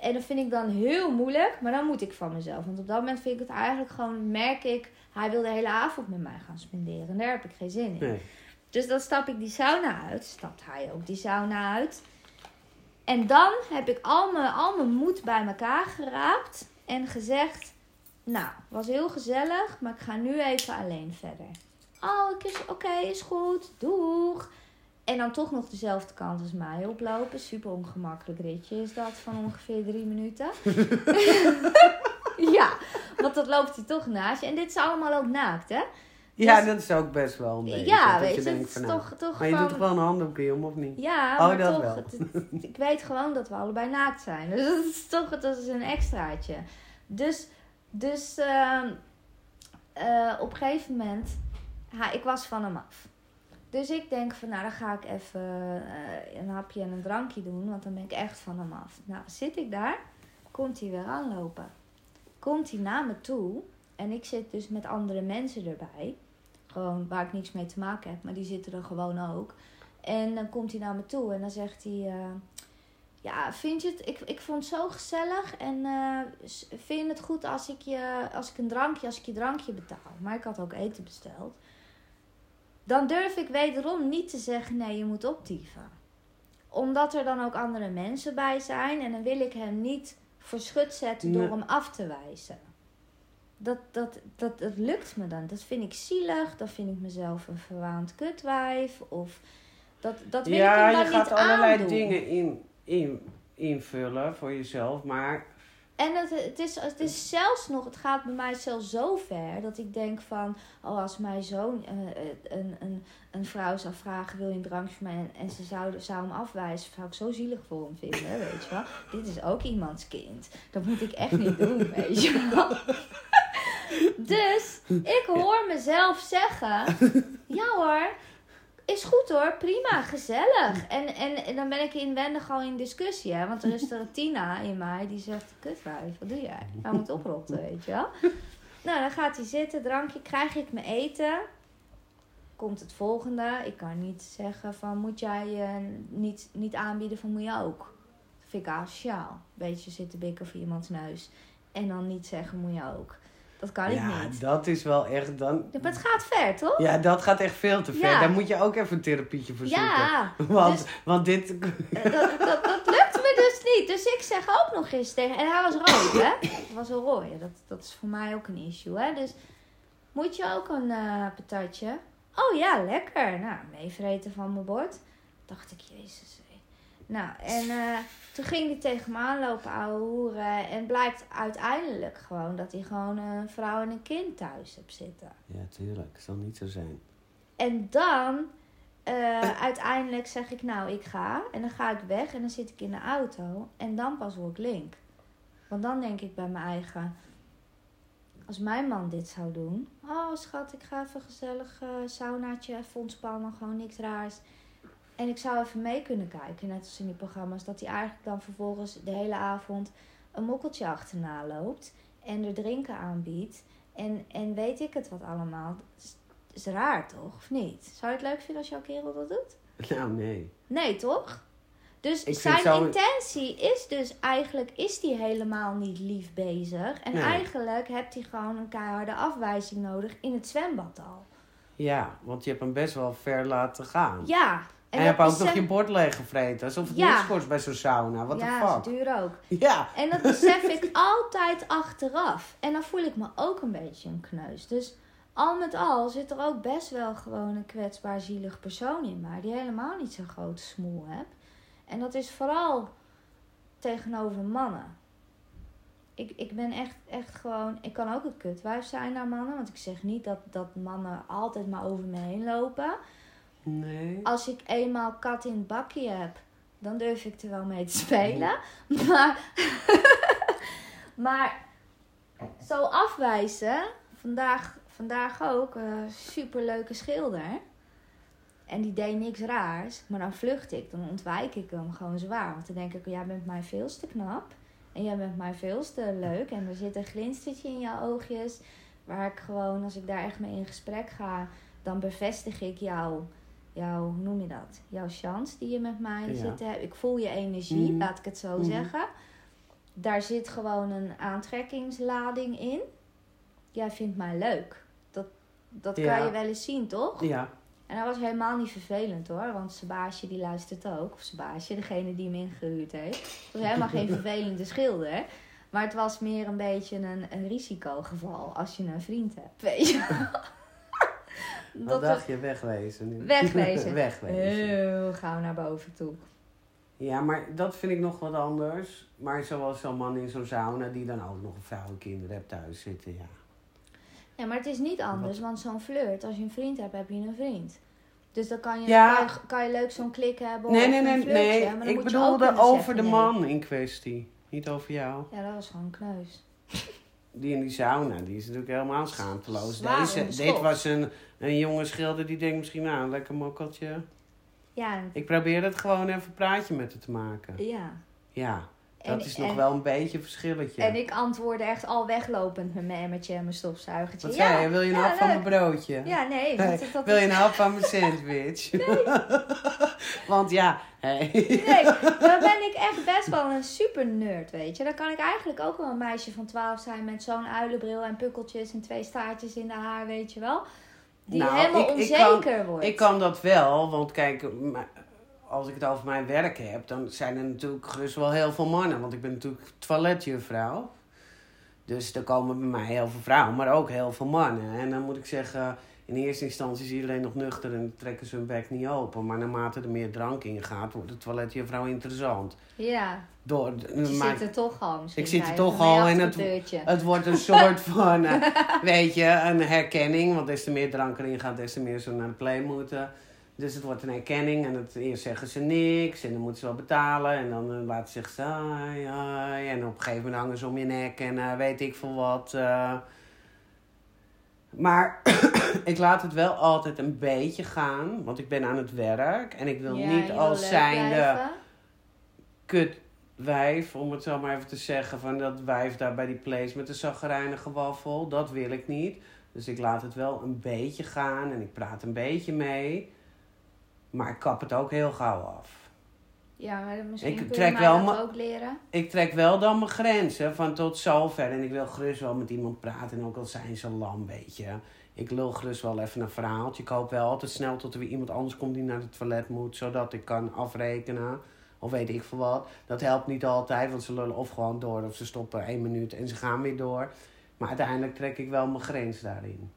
En dat vind ik dan heel moeilijk, maar dan moet ik van mezelf. Want op dat moment vind ik het eigenlijk gewoon, merk ik, hij wil de hele avond met mij gaan spenderen. En daar heb ik geen zin in. nee. Dus dan stap ik die sauna uit. Stapt hij ook die sauna uit. En dan heb ik al mijn, al mijn moed bij elkaar geraapt. En gezegd, nou, was heel gezellig, maar ik ga nu even alleen verder. Oh, ik is oké, is goed, doeg. En dan toch nog dezelfde kant als mij oplopen. Super ongemakkelijk ritje is dat van ongeveer drie minuten. ja, want dat loopt hij toch naast je. En dit is allemaal ook naakt, hè? Ja, Dus- dat is ook best wel een beetje. ja, weet je denkt het is van, nou, toch, toch Maar je van... doet toch wel een handdoekje om, of niet? Ja, Oh, maar dat toch, wel. het- het- ik weet gewoon dat we allebei naakt zijn. Dus dat is toch dat is een extraatje. Dus, dus ehm, eh, op een gegeven moment, ha, ik was van hem af. Dus ik denk van, nou dan ga ik even eh, een hapje en een drankje doen, want dan ben ik echt van hem af. Nou, zit ik daar, komt hij weer aanlopen. Komt hij naar me toe en ik zit dus met andere mensen erbij. Gewoon waar ik niks mee te maken heb, maar die zitten er gewoon ook. En dan komt hij naar me toe en dan zegt hij... eh, ja, vind je het... Ik, ik vond het zo gezellig. En eh, vind je het goed als ik, je, als ik een drankje, als ik je drankje betaal? Maar ik had ook eten besteld. Dan durf ik wederom niet te zeggen, nee, je moet optieven. Omdat er dan ook andere mensen bij zijn. En dan wil ik hem niet voor schut zetten door Nee. hem af te wijzen. Dat, dat, dat, dat lukt me dan. Dat vind ik zielig. Dan vind ik mezelf een verwaand kutwijf. Of dat, dat wil ja, ik hem je dan gaat niet allerlei aandoen. dingen in, in, invullen voor jezelf. Maar En het, het, is, het is zelfs nog, het gaat bij mij zelfs zo ver dat ik denk van, oh, als mijn zoon eh, een, een, een vrouw zou vragen, wil je een drankje voor mij? En, en ze zou, zou hem afwijzen, zou ik zo zielig voor hem vinden, weet je wel. Dit is ook iemands kind. Dat moet ik echt niet doen, weet je wel. Dus ik hoor mezelf zeggen, ja hoor, is goed hoor, prima, gezellig. En, en, en dan ben ik inwendig al in discussie, hè. Want er is er Tina in mij die zegt, kutwijf, wat doe jij? Hij moet oprotten, weet je wel. Nou, dan gaat hij zitten, drankje, krijg ik mijn eten. Komt het volgende. Ik kan niet zeggen van, moet jij uh, niet, niet aanbieden van, moet je ook? Dat vind ik asociaal. Beetje zitten bikken voor iemands neus. En dan niet zeggen, moet je ook. Dat kan ja, ik niet. dat is wel echt dan... Ja, maar het gaat ver, toch? Ja, dat gaat echt veel te ver. Ja. Daar moet je ook even een therapietje voor zoeken. Ja, Want, dus- want dit... Eh, dat, dat, dat lukt me dus niet. Dus ik zeg ook nog eens tegen... En hij was rood, hè? Hij was een rooie. Dat, dat is voor mij ook een issue, hè? Dus moet je ook een eh, patatje? Oh ja, lekker. Nou, meevreten van mijn bord. Dacht ik, jezus. Nou, en eh, toen ging hij tegen me aanlopen, ouwe hoeren. En blijkt uiteindelijk gewoon dat hij gewoon een vrouw en een kind thuis heeft zitten. Ja, tuurlijk. zal niet zo zijn. En dan, eh, uiteindelijk zeg ik, nou, ik ga. En dan ga ik weg en dan zit ik in de auto. En dan pas word ik link. Want dan denk ik bij mijn eigen... Als mijn man dit zou doen... Oh, schat, ik ga even gezellig eh saunaatje, even ontspannen, gewoon niks raars. En ik zou even mee kunnen kijken, net als in die programma's... dat hij eigenlijk dan vervolgens de hele avond een mokkeltje achterna loopt... en er drinken aanbiedt. En, en weet ik het wat allemaal. Is, is raar, toch? Of niet? Zou je het leuk vinden als jouw kerel dat doet? Nou, nee. Nee, toch? Dus Ik zijn zo- intentie is dus eigenlijk is die helemaal niet lief bezig. En Nee. eigenlijk hebt hij gewoon een keiharde afwijzing nodig in het zwembad al. Ja, want je hebt hem best wel ver laten gaan. Ja. En, je dat hebt ook nog je bord leeggevreten. Alsof het Ja. niks kost bij zo'n sauna. Wat ja, de is fuck? duur ook. Ja. En dat besef ik altijd achteraf. En dan voel ik me ook een beetje een kneus. Dus al met al zit er ook best wel gewoon een kwetsbaar zielig persoon in mij. Die helemaal niet zo'n grote smoel hebt. En dat is vooral tegenover mannen. Ik, ik ben echt, echt gewoon... Ik kan ook een kutwijf zijn naar mannen. Want ik zeg niet dat, dat mannen altijd maar over me heen lopen. Nee. Als ik eenmaal kat in het bakje heb, dan durf ik er wel mee te spelen. Maar, maar zo afwijzen, vandaag, vandaag ook, een superleuke schilder. En die deed niks raars, maar dan vlucht ik, dan ontwijk ik hem gewoon zwaar. Want dan denk ik, jij bent mij veel te knap. En jij bent mij veel te leuk. En er zit een glinstertje in jouw oogjes. Waar ik gewoon, als ik daar echt mee in gesprek ga, dan bevestig ik jou jouw, hoe noem je dat? Jouw chance die je met mij Ja. zit te hebben. Ik voel je energie, Mhm. laat ik het zo Mhm. zeggen. Daar zit gewoon een aantrekkingslading in. Jij vindt mij leuk. Dat, dat Ja. kan je wel eens zien, toch? Ja. En dat was helemaal niet vervelend hoor. Want Sebaasje die luistert ook. Of Sebaasje, degene die hem ingehuurd heeft. Het was helemaal geen vervelende schilder. Maar het was meer een beetje een, een risicogeval als je een vriend hebt. Weet je wel. Wat Dat dacht je? Wegwezen nu. Wegwezen. Wegwezen. heel gauw naar boven toe. Ja, maar dat vind ik nog wat anders. Maar zoals zo'n man in zo'n sauna die dan ook nog een vrouw en kinderen hebt thuis zitten, ja. Ja, maar het is niet anders. Want zo'n flirt, als je een vriend hebt, heb je een vriend. Dus dan kan je, Ja. kan je, kan je leuk zo'n klik hebben. Nee, of nee, een nee, flirtje, nee. maar dan Ik bedoelde over zeggen de nee. man in kwestie. Niet over jou. Ja, dat was gewoon kneus. Die in die sauna, die is natuurlijk helemaal schaamteloos. Deze, dit was een, een jonge schilder die denkt misschien, nou, een lekker mokkeltje. Ja, Ik probeer het gewoon even een praatje met haar te maken. ja. Ja, dat En- is nog en- wel een beetje een verschilletje. En ik antwoordde echt al weglopend met mijn emmertje en mijn stofzuigertje. Wat ja, zei je? Wil je een ja, hap van mijn broodje? Ja, nee. Dat, dat, Wil je een hap van mijn sandwich? Want ja, hey. Nee, dan ben ik echt best wel een super nerd, weet je. Dan kan ik eigenlijk ook wel een meisje van 12 zijn met zo'n uilenbril en pukkeltjes en twee staartjes in de haar, weet je wel. Die Nou, helemaal ik- ik onzeker wordt. Ik kan dat wel, want kijk, als ik het over mijn werk heb, dan zijn er natuurlijk gerust wel heel veel mannen. Want ik ben natuurlijk toiletjuffrouw. Dus er komen bij mij heel veel vrouwen, maar ook heel veel mannen. En dan moet ik zeggen, in eerste instantie is iedereen nog nuchter en trekken ze hun bek niet open. Maar naarmate er meer drank in gaat, wordt de toiletjuffrouw interessant. Ja, Door, je maar- zit er toch al. Ik zit er toch al en het-. Het wordt een soort van, eh, weet je, een herkenning. Want des te meer drank erin gaat, des te meer ze naar de play moeten. Dus het wordt een herkenning. En het, eerst zeggen ze niks. En dan moeten ze wel betalen. En dan uh, laten ze zich saai, ai. En op een gegeven moment hangen ze om je nek. En eh, weet ik veel wat. eh. Maar ik laat het wel altijd een beetje gaan. Want ik ben aan het werk. En ik wil Ja, niet als zijnde kut wijf, om het zo maar even te zeggen, van dat wijf daar bij die place met de zaggerijnige waffel. Dat wil ik niet. Dus ik laat het wel een beetje gaan en ik praat een beetje mee. Maar ik kap het ook heel gauw af. Ja, maar misschien Ik trek wel dat ook leren. Ik trek wel dan mijn grenzen van tot zover. En ik wil gerust wel met iemand praten. En ook al zijn ze lam, weet je. Ik lul gerust wel even een verhaaltje. Ik hoop wel altijd snel tot er weer iemand anders komt die naar het toilet moet. Zodat ik kan afrekenen. Of weet ik veel wat. Dat helpt niet altijd. Want ze lullen of gewoon door. Of ze stoppen één minuut en ze gaan weer door. Maar uiteindelijk trek ik wel mijn grens daarin.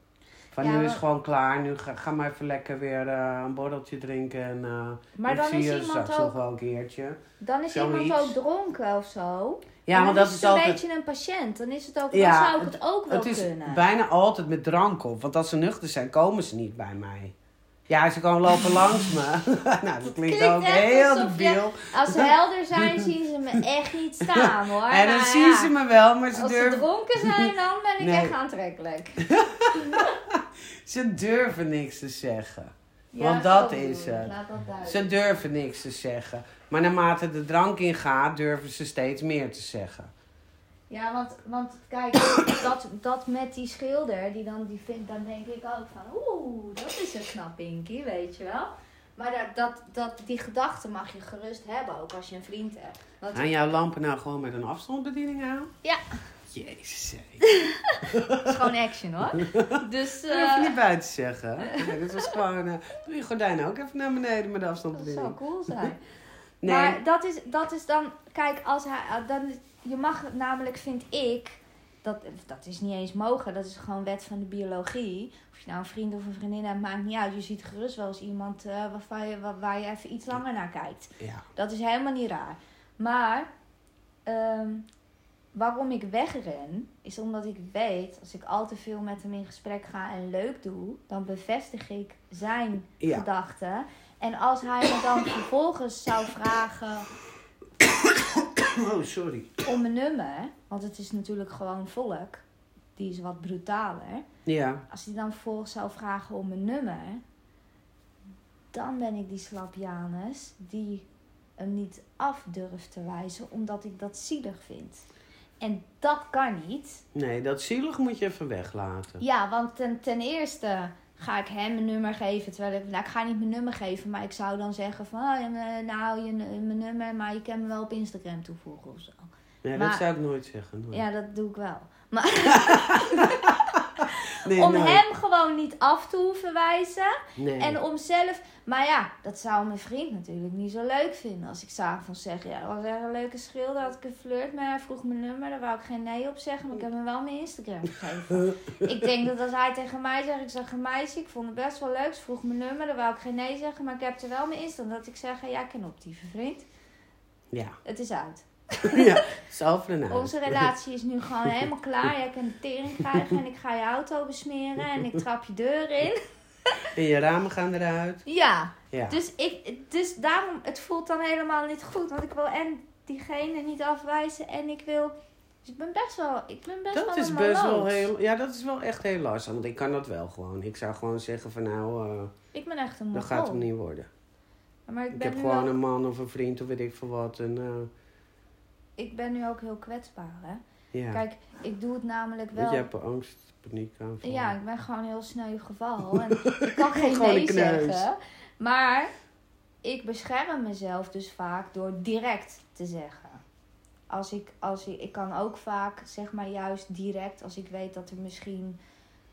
Van Ja, nu is maar- het gewoon klaar. Nu ga, ga maar even lekker weer eh, een borreltje drinken. En uh, Maar dan zie is je iemand straks nog wel een keertje. dan is zoiets. iemand ook dronken of zo. Ja, maar dan dat is is het een altijd... beetje een patiënt. Dan is het ook, Ja, dan zou ik het ook wel Het is kunnen. bijna altijd met drank op. Want als ze nuchter zijn, komen ze niet bij mij. Ja, ze komen lopen langs me. nou, dat klinkt klinkt ook heel debiel. Als ze helder zijn, zien ze me echt niet staan hoor. En dan Nou zien ja, ze me wel, maar ze Als ze durven, dronken zijn, dan ben ik Nee. echt aantrekkelijk. ze durven niks te zeggen. Ja, Want dat is het. Dat. Ze durven niks te zeggen. Maar naarmate de drank ingaat, durven ze steeds meer te zeggen. Ja, want, want kijk, dat, dat met die schilder, die dan, die vindt, dan denk ik ook van, oeh, dat is een knap Pinky, weet je wel. Maar dat, dat, dat, die gedachte mag je gerust hebben, ook als je een vriend hebt. Want Gaan jouw lampen nou gewoon met een afstandsbediening aan? Ja. Jezus. het is gewoon action hoor. Dus, Dat hoef je eh niet buiten te zeggen. Nee, dit was gewoon... eh, doe je gordijnen ook even naar beneden met de dat zou afstandsbediening. cool zijn. Nee. Maar dat is, dat is dan, kijk, als hij, dan, je mag het namelijk, vind ik, dat, dat is niet eens mogen, dat is gewoon wet van de biologie. Of je nou een vriend of een vriendin hebt, maakt niet uit. Je ziet gerust wel eens iemand waarvan je, waar, waar je even iets langer naar kijkt. Ja. Dat is helemaal niet raar. Maar ehm, waarom ik wegren, is omdat ik weet, als ik al te veel met hem in gesprek ga en leuk doe, dan bevestig ik zijn Ja. gedachten. En als hij me dan vervolgens zou vragen Oh, sorry. om een nummer, want het is natuurlijk gewoon volk, die is wat brutaler. Ja. Als hij dan vervolgens zou vragen om een nummer, dan ben ik die slapjanus die hem niet af durft te wijzen, omdat ik dat zielig vind. En dat kan niet. Nee, dat zielig moet je even weglaten. Ja, want ten, ten eerste ga ik hem een nummer geven. Terwijl ik, nou, ik ga niet mijn nummer geven, maar ik zou dan zeggen van, oh, nou, je, mijn nummer, maar je kan me wel op Instagram toevoegen of zo. Nee, Maar- dat zou ik nooit zeggen. nooit. Ja, dat doe ik wel. nee, om nooit. hem gewoon niet af te hoeven wijzen. Nee. En om zelf... Maar ja, dat zou mijn vriend natuurlijk niet zo leuk vinden. Als ik s'avonds zeg, ja, dat was echt een leuke schilder. Had ik een flirt met hij vroeg mijn nummer. Daar wou ik geen nee op zeggen, maar ik heb hem wel mijn Instagram gegeven. ik denk dat als hij tegen mij zegt, ik zeg een meisje, ik vond het best wel leuk. Ze vroeg mijn nummer, daar wou ik geen nee zeggen, maar ik heb er wel mijn Instagram. Dat ik zeg, ja, ik ken optieve vriend. Ja. Het is uit. ja, zelf ernaar. Onze relatie is nu gewoon helemaal klaar. Jij kan de tering krijgen en ik ga je auto besmeren en ik trap je deur in. En je ramen gaan eruit. Ja, Ja. dus, ik, dus daarom, het voelt dan helemaal niet goed. Want ik wil en diegene niet afwijzen en ik wil... Dus ik ben best wel, ik ben best wel dat is een best wel heel... Ja, dat is wel echt heel lastig. Want ik kan dat wel gewoon. Ik zou gewoon zeggen van nou, eh, Ik ben echt een dat mogol. gaat hem niet worden. Maar ik Ik ben, heb nu gewoon een man of een vriend of weet ik veel wat. En, eh, ik ben nu ook heel kwetsbaar, hè. ja. Kijk, ik doe het namelijk Want wel... je hebt angst, paniek aan. Ja, ik ben gewoon heel sneu geval. En ik kan geen nee zeggen. Maar ik bescherm mezelf dus vaak door direct te zeggen. Als ik, als ik, ik kan ook vaak, zeg maar juist direct, als ik weet dat er misschien...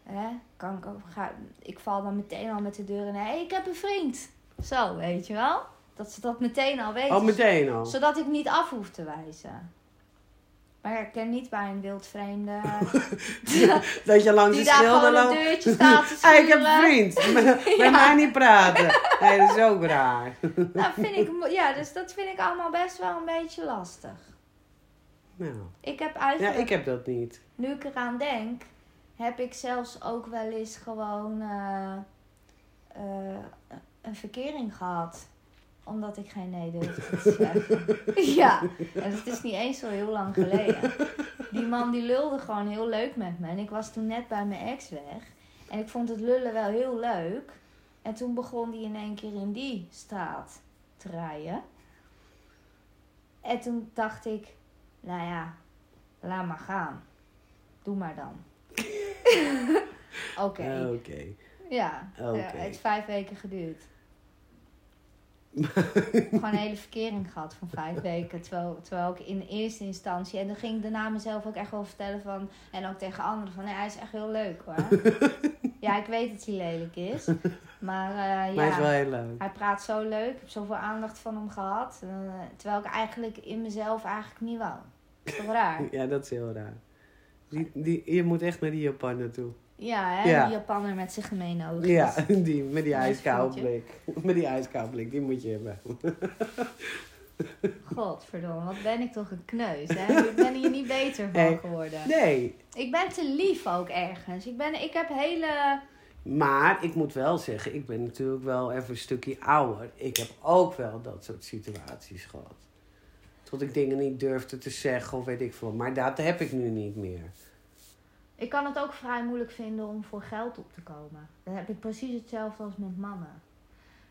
Hè, kan ik, ook, ga, ik val dan meteen al met de deur in. Hé, hey, ik heb een vriend. Zo, weet je wel? Dat ze dat meteen al weten. Oh, meteen al. Zodat ik niet af hoef te wijzen. Maar ik ken niet bij een wildvreemde Dat je langs die de schilder loopt. deurtje staat te ik heb een vriend. Met, mij niet praten. Nee, dat is ook raar. Nou, vind ik, ja, dus dat vind ik allemaal best wel een beetje lastig. Nou, Ik heb ja, eigenlijk, ik heb dat niet. nu ik eraan denk, heb ik zelfs ook wel eens gewoon eh, eh, een verkering gehad. Omdat ik geen nee durfde te zeggen. ja, en het is niet eens zo heel lang geleden. Die man die lulde gewoon heel leuk met me. En ik was toen net bij mijn ex weg. En ik vond het lullen wel heel leuk. En toen begon die in één keer in die straat te rijden. En toen dacht ik, nou ja, laat maar gaan. Doe maar dan. Oké. Oké. Ja, Oké. ja, het heeft vijf weken geduurd. Gewoon een hele verkering gehad van vijf weken. Terwijl, terwijl ik in eerste instantie... En dan ging ik daarna mezelf ook echt wel vertellen van... En ook tegen anderen van... Nee, hij is echt heel leuk hoor. ja, ik weet dat hij lelijk is. Maar eh, Maar ja, het is wel heel leuk. hij praat zo leuk. Ik heb zoveel aandacht van hem gehad. eh, terwijl ik eigenlijk in mezelf eigenlijk niet wou. Dat is toch raar? Ja, dat is heel raar. Die, die, je moet echt naar die Japan naartoe. Ja, hè? Ja. Die Japanner met zijn gemene ogen. Ja, die, met die Nice ijskoude voeltje. blik. Met die ijskoude blik, die moet je hebben. Godverdomme, wat ben ik toch een kneus, hè? Ik ben hier niet beter van Hey. geworden. Nee, Ik ben te lief ook ergens. Ik, ben, ik heb hele... maar ik moet wel zeggen, ik ben natuurlijk wel even een stukje ouder. Ik heb ook wel dat soort situaties gehad. Tot ik dingen niet durfde te zeggen of weet ik veel. Maar dat heb ik nu niet meer. Ik kan het ook vrij moeilijk vinden om voor geld op te komen. Dan heb ik precies hetzelfde als met mannen.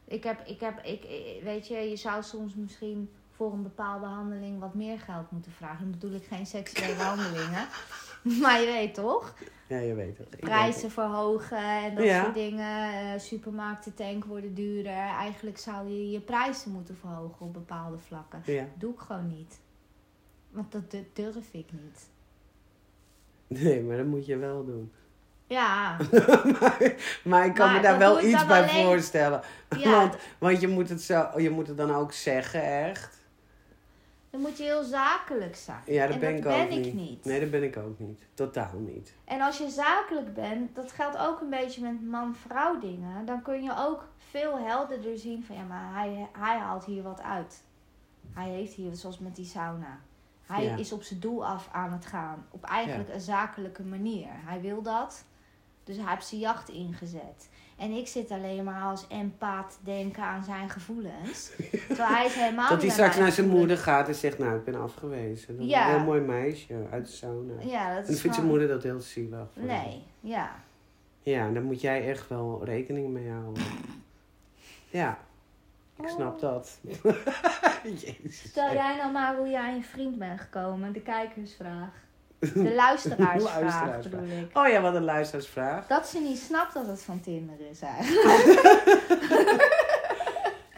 Ik heb, ik heb, ik, ik- weet je, je zou soms misschien voor een bepaalde handeling wat meer geld moeten vragen. Dan bedoel ik geen seksuele handelingen. Maar je weet toch? Ja, je weet het. Prijzen verhogen en dat Ja. soort dingen. Eh, supermarkten tank worden duurder. Eigenlijk zou je je prijzen moeten verhogen op bepaalde vlakken. Ja. doe ik gewoon niet. Want dat du- durf ik niet. Nee, maar dat moet je wel doen. Ja, maar, maar ik kan Maar me daar wel iets bij alleen- voorstellen. ja Want, want je moet het zo, je moet het dan ook zeggen, echt. dan moet je heel zakelijk zijn. Ja, dat en ben dat ik ook ben ik niet. niet. Nee, dat ben ik ook niet. Totaal niet. En als je zakelijk bent, dat geldt ook een beetje met man-vrouw dingen. Dan kun je ook veel helderder zien van ja, maar hij, hij haalt hier wat uit. Hij heeft hier, zoals met die sauna. Hij Ja. is op zijn doel af aan het gaan. Op eigenlijk een zakelijke manier. Hij wil dat. Dus hij heeft zijn jacht ingezet. En ik zit alleen maar als empaat te denken aan zijn gevoelens. Terwijl hij is helemaal Dat hij straks naar zijn moeder gaat en zegt, nou, ik ben afgewezen. Dat Ja. een heel mooi meisje uit de sauna. Ja, dat En dan vindt zijn moeder dat heel zielig. voor hem. Nee, ja. Ja, daar moet jij echt wel rekening mee houden. Ik snap Oh. dat. Jezus. Stel jij nou maar hoe je aan je vriend bent gekomen. De kijkersvraag. De luisteraarsvraag Luisteraarsvraag. bedoel ik. Oh ja, wat een luisteraarsvraag. Dat ze niet snapt dat het van Tinder is eigenlijk.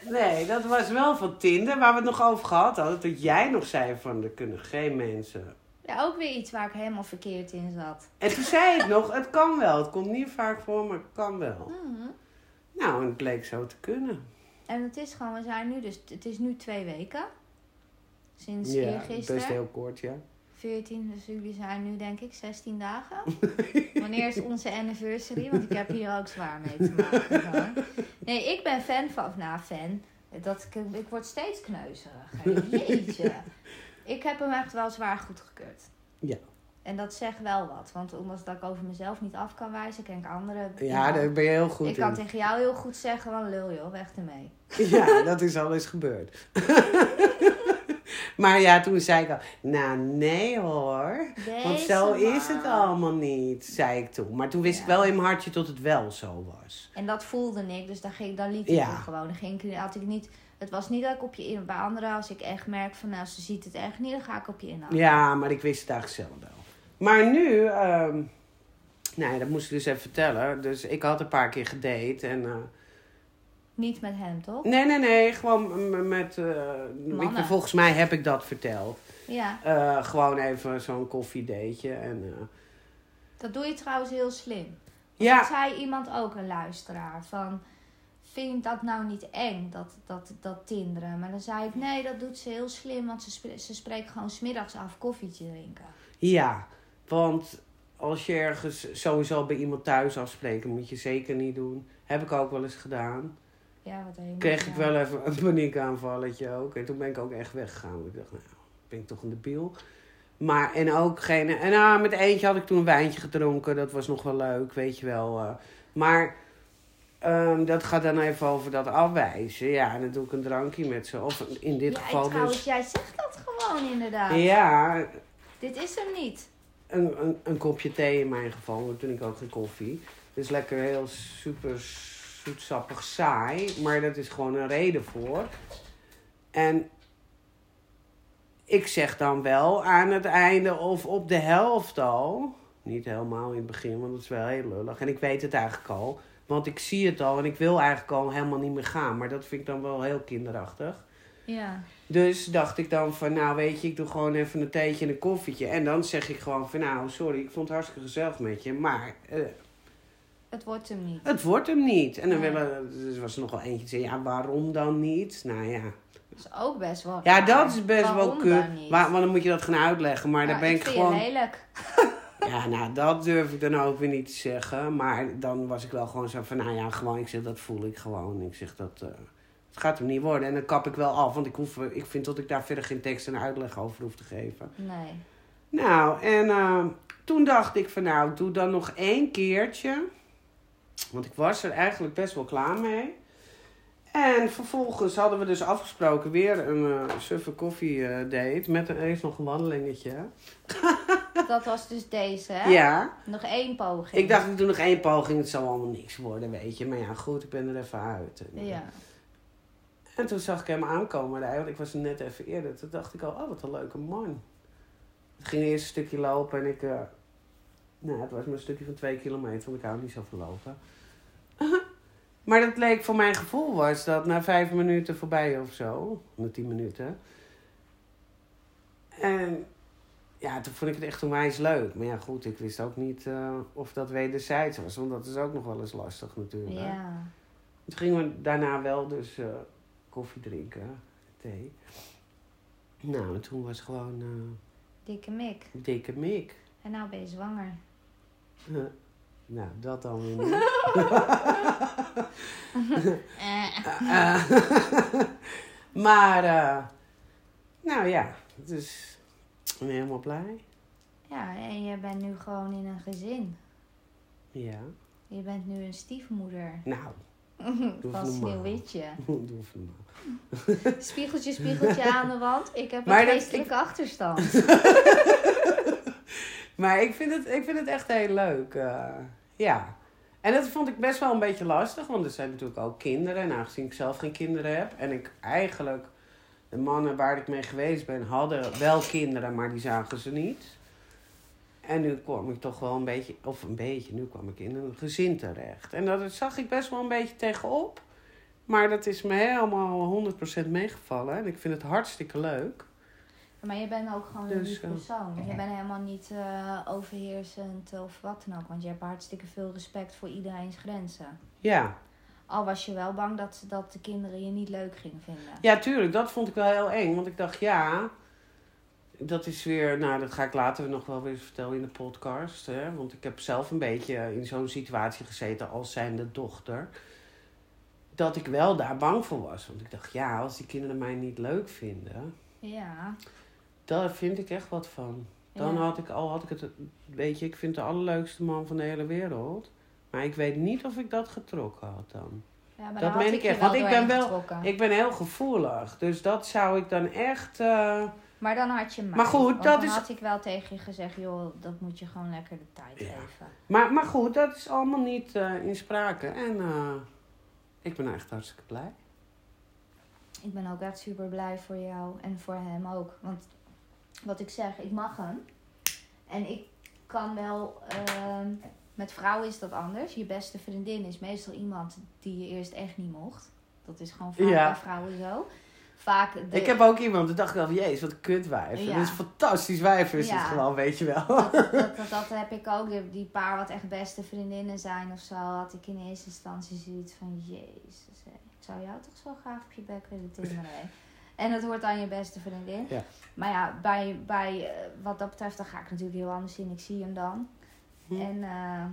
Nee, dat was wel van Tinder, waar we het nog over gehad hadden. Dat jij nog zei van, er kunnen geen mensen... Ja, ook weer iets waar ik helemaal verkeerd in zat. En toen zei ik nog, het kan wel. Het komt niet vaak voor, maar het kan wel. Mhm. Nou, en het bleek zo te kunnen. En het is gewoon, we zijn nu dus, het is nu twee weken. Sinds Ja, eergisteren. best heel kort, ja. 14, dus jullie zijn nu denk ik 16 dagen. Wanneer is onze anniversary? Want ik heb hier ook zwaar mee te maken. Nee, ik ben fan van, of nou fan, dat ik, ik word steeds kneuzerig. hè. Jeetje. Ik heb hem echt wel zwaar goedgekeurd. Ja. En dat zegt wel wat, want omdat dat ik over mezelf niet af kan wijzen, ken ik anderen. Ja, daar ben je heel goed ik kan in. tegen jou heel goed zeggen van lul joh, weg ermee. Ja, dat is al eens gebeurd. maar ja, toen zei ik al, nou nee hoor. Want zo is het allemaal niet, zei ik toen. Maar toen wist ik wel in mijn hartje dat het wel zo was. En dat voelde ik, dus dan, ging, dan liet ik Ja. gewoon. Dan ging ik, had ik niet, het was niet dat ik op je in, bij anderen, als ik echt merk van nou, ze ziet het echt niet, dan ga ik op je inhouden. Ja, maar ik wist het eigenlijk zelf wel. Maar nu, ehm nee, dat moest ik dus even vertellen. Dus ik had een paar keer gedate en... eh, Niet met hem, toch? nee, nee, nee, gewoon met... ik, Mannen. volgens mij heb ik dat verteld. Ja, Eh, gewoon even zo'n koffiedateje en... dat doe je trouwens heel slim. ja, Dat zei iemand ook, een luisteraar, van vind dat nou niet eng, dat, dat, dat tinderen? Maar dan zei ik, nee, dat doet ze heel slim, want ze, spre- ze spreekt gewoon smiddags af koffietje drinken. Ja, want als je ergens sowieso bij iemand thuis afspreken, moet je zeker niet doen. Heb ik ook wel eens gedaan. Ja, wat helemaal Kreeg ik wel even een paniekaanvalletje ook. En toen ben ik ook echt weggegaan. Ik dacht, nou, ben ik toch een debiel. Maar, en ook geen... En nou, met eentje had ik toen een wijntje gedronken. Dat was nog wel leuk, weet je wel. eh. Maar ehm, dat gaat dan even over dat afwijzen. Ja, en dan doe ik een drankje met ze. Of in dit ja, geval trouwens, dus... jij zegt dat gewoon inderdaad. Ja, Dit is hem niet. Een, een, een kopje thee in mijn geval. Want toen ik ook geen koffie. Dus lekker heel super zoetsappig saai. Maar dat is gewoon een reden voor. En ik zeg dan wel aan het einde of op de helft al. Niet helemaal in het begin, want dat is wel heel lullig. En ik weet het eigenlijk al. Want ik zie het al en ik wil eigenlijk al helemaal niet meer gaan. Maar dat vind ik dan wel heel kinderachtig. Ja. Dus dacht ik dan van, nou weet je, ik doe gewoon even een theetje en een koffietje. En dan zeg ik gewoon van, nou sorry, ik vond het hartstikke gezellig met je. Maar eh, Het wordt hem niet. het wordt hem niet. En dan Nee. willen, er was er nog wel eentje die zei, ja waarom dan niet? Nou ja, Dat is ook best wel ja raar. dat is best wel Waarom kut. dan niet? Waar, want dan moet je dat gaan uitleggen. Maar Ja, dan ben ik, ik vind gewoon... je lelijk. Ja, nou dat durf ik dan ook weer niet te zeggen. Maar dan was ik wel gewoon zo van, nou ja, gewoon, ik zeg, dat voel ik gewoon. Ik zeg, dat... eh, het gaat hem niet worden. En dan kap ik wel af, want ik, hoef, ik vind dat ik daar verder geen tekst en uitleg over hoef te geven. Nee. Nou, en eh, toen dacht ik van nou, doe dan nog één keertje. Want ik was er eigenlijk best wel klaar mee. En vervolgens hadden we dus afgesproken weer een eh suffe koffie eh, date. Met een, nog een wandelingetje. Dat was dus deze, hè? Ja, Nog één poging. ik dacht ik doe nog één poging. Het zal allemaal niks worden, weet je. Maar ja, goed, ik ben er even uit. En, Ja. En toen zag ik hem aankomen. Eigenlijk, ik was net even eerder. Toen dacht ik al, oh wat een leuke man. Het ging eerst een stukje lopen en ik... eh, nou, het was maar een stukje van twee kilometer, want ik hou niet zo van lopen. maar dat leek voor mijn gevoel was dat na vijf minuten voorbij of zo. Na tien minuten. En ja, toen vond ik het echt onwijs leuk. Maar ja, goed, ik wist ook niet eh, of dat wederzijds was. Want dat is ook nog wel eens lastig natuurlijk. Ja. Toen gingen we daarna wel dus eh, koffie drinken, thee. Nou, en toen was gewoon eh, Dikke mik. dikke mik. En nou ben je zwanger. nou, dat dan weer niet. Eh. Eh, maar, eh, nou ja, dus ik ben helemaal blij. Ja, en je bent nu gewoon in een gezin. Ja, Je bent nu een stiefmoeder. nou, Van normaal. Sneeuwwitje. doe even normaal. Spiegeltje, spiegeltje aan de wand. Ik heb Maar een geestelijke achterstand. Maar ik vind het, ik vind het echt heel leuk. eh, ja. En dat vond ik best wel een beetje lastig, want er zijn natuurlijk ook kinderen. En aangezien ik zelf geen kinderen heb en ik eigenlijk de mannen waar ik mee geweest ben, hadden wel kinderen, maar die zagen ze niet. En nu kwam ik toch wel een beetje, of een beetje, nu kwam ik in een gezin terecht. En dat zag ik best wel een beetje tegenop. Maar dat is me helemaal 100% meegevallen. En ik vind het hartstikke leuk. Maar je bent ook gewoon een Dus, lief eh, persoon. Je bent helemaal niet eh, overheersend of wat dan ook. Want je hebt hartstikke veel respect voor iedereen's grenzen. Ja, Al was je wel bang dat, dat de kinderen je niet leuk gingen vinden. Ja, tuurlijk. Dat vond ik wel heel eng. Want ik dacht, ja, dat is weer... Nou, dat ga ik later nog wel weer vertellen in de podcast. Hè? Want ik heb zelf een beetje in zo'n situatie gezeten als zijnde dochter. Dat ik wel daar bang voor was. Want ik dacht, ja, als die kinderen mij niet leuk vinden... Ja. Daar vind ik echt wat van. Dan ja. had ik al, had ik het... Weet je, ik vind de allerleukste man van de hele wereld. Maar ik weet niet of ik dat getrokken had dan. Ja, maar dat meen ik echt, want ik ben wel- getrokken. Ik ben heel gevoelig. Dus dat zou ik dan echt... eh, Maar dan had je mij. Maar goed, dat dan is- had ik wel tegen je gezegd, joh, dat moet je gewoon lekker de tijd Ja. geven. Maar, maar goed, dat is allemaal niet eh, in sprake. En eh, ik ben echt hartstikke blij. Ik ben ook echt super blij voor jou en voor hem ook. Want wat ik zeg, ik mag hem. En ik kan wel. ehm, met vrouwen is dat anders. Je beste vriendin is meestal iemand die je eerst echt niet mocht. Dat is gewoon vaak Ja. bij vrouwen zo. Vaak de, Ik heb ook iemand, toen dacht ik wel, jezus, wat een kutwijf. Ja. Dat is een fantastisch wijf is Ja. het gewoon, weet je wel. dat, dat, dat, dat heb ik ook. Die, die paar wat echt beste vriendinnen zijn of zo, had ik in eerste instantie zoiets van: Jezus, ik zou jou toch zo graag op je bek willen timmeren. En het wordt aan je beste vriendin. Ja. Maar ja, bij, bij eh, wat dat betreft, dan ga ik natuurlijk heel anders in. Ik zie hem dan. Hm. En eh,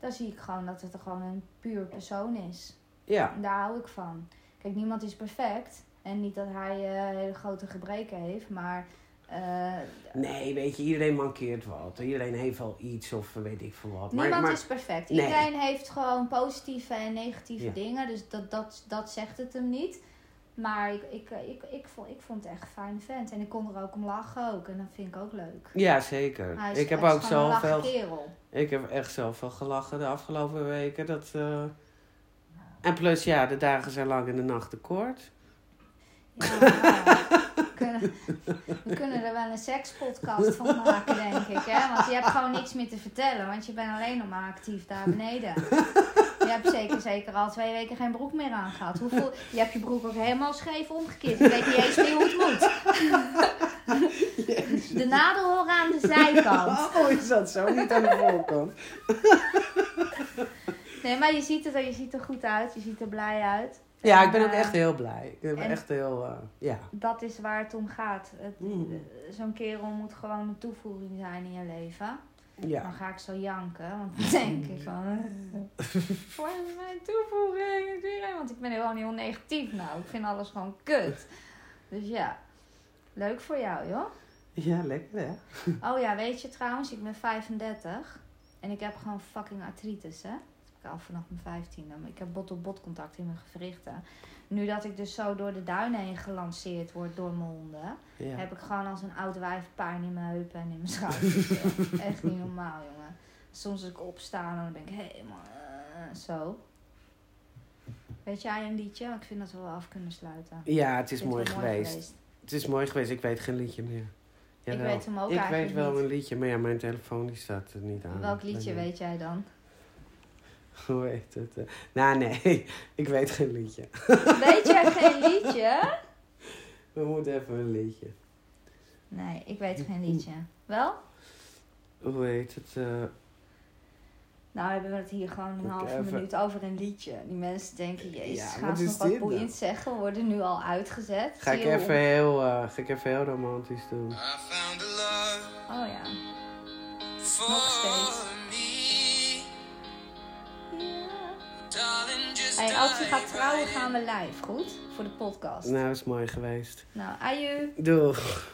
dan zie ik gewoon dat het er gewoon een puur persoon is. Ja, En daar hou ik van. Kijk, niemand is perfect. En niet dat hij eh, hele grote gebreken heeft, maar... eh, nee, weet je, iedereen mankeert wat. Iedereen heeft wel iets of weet ik veel wat. Niemand maar, is perfect. Nee. Iedereen heeft gewoon positieve en negatieve Ja. dingen. Dus dat, dat, dat zegt het hem niet. Maar ik, ik, ik, ik, vond, ik vond het echt een fijne vent. En ik kon er ook om lachen ook. En dat vind ik ook leuk. Ja, zeker. Hij is, ik heb ook lachen kerel. Ik heb echt zoveel gelachen de afgelopen weken. Dat, eh, En plus, ja, de dagen zijn lang en de nachten kort. Ja, we, kunnen, we kunnen er wel een sekspodcast van maken, denk ik. Hè? Want je hebt gewoon niks meer te vertellen. Want je bent alleen nog maar actief daar beneden. Je hebt zeker, zeker al twee weken geen broek meer aan gehad. Hoe voel, je hebt je broek ook helemaal scheef omgekeerd. Je weet niet eens meer hoe het moet. De nadel horen aan de zijkant. Oh, is dat zo? Niet aan de voorkant. Nee, maar je ziet, het, er- je ziet er goed uit. Je ziet er blij uit. Ja, En, ik ben ook eh, echt heel blij. Ik ben en- echt heel, eh, ja. Dat is waar het om gaat. Het- Mm. eh, Zo'n kerel moet gewoon een toevoeging zijn in je leven. Dan Ja. ga ik zo janken, want dan denk ik van... Is mijn toevoeging? Want ik ben gewoon heel negatief nou. Ik vind alles gewoon kut. Dus ja, leuk voor jou joh. Ja, lekker hè? Oh ja, weet je trouwens, ik ben 35. En ik heb gewoon fucking artritis hè. Ik al vanaf mijn 15e. Maar ik heb bot-op-bot contact in mijn gewrichten. Nu dat ik dus zo door de duinen heen gelanceerd word door mijn honden Ja. heb ik gewoon als een oud wijf pijn in mijn heupen en in mijn schouders. Echt niet normaal, jongen. Soms als ik opsta, dan ben ik helemaal eh, zo. Weet jij een liedje? Ik vind dat we wel af kunnen sluiten. Ja, het is mooi geweest. Het is mooi geweest. Ik weet geen liedje meer. Ik Jawel. weet hem ook Ik weet wel niet. een liedje, maar ja, mijn telefoon die staat er niet aan. Welk liedje weet jij dan? Hoe heet het? eh? Nou, nee. Ik weet geen liedje. Weet jij geen liedje? We moeten even een liedje. Nee, ik weet geen liedje. Wel? Hoe heet het? eh, Nou hebben we het hier gewoon een halve even- minuut over een liedje. Die mensen denken, jezus, Ja, gaan wat ze is nog wat dit boeiend nou? zeggen? We worden nu al uitgezet. ga, ik je even heel, eh, ga ik even heel romantisch doen. I found a love Oh ja. Nog steeds. Hey, als je gaat trouwen, gaan we live, goed? Voor de podcast. Nou, is mooi geweest. Nou, aju. Doeg.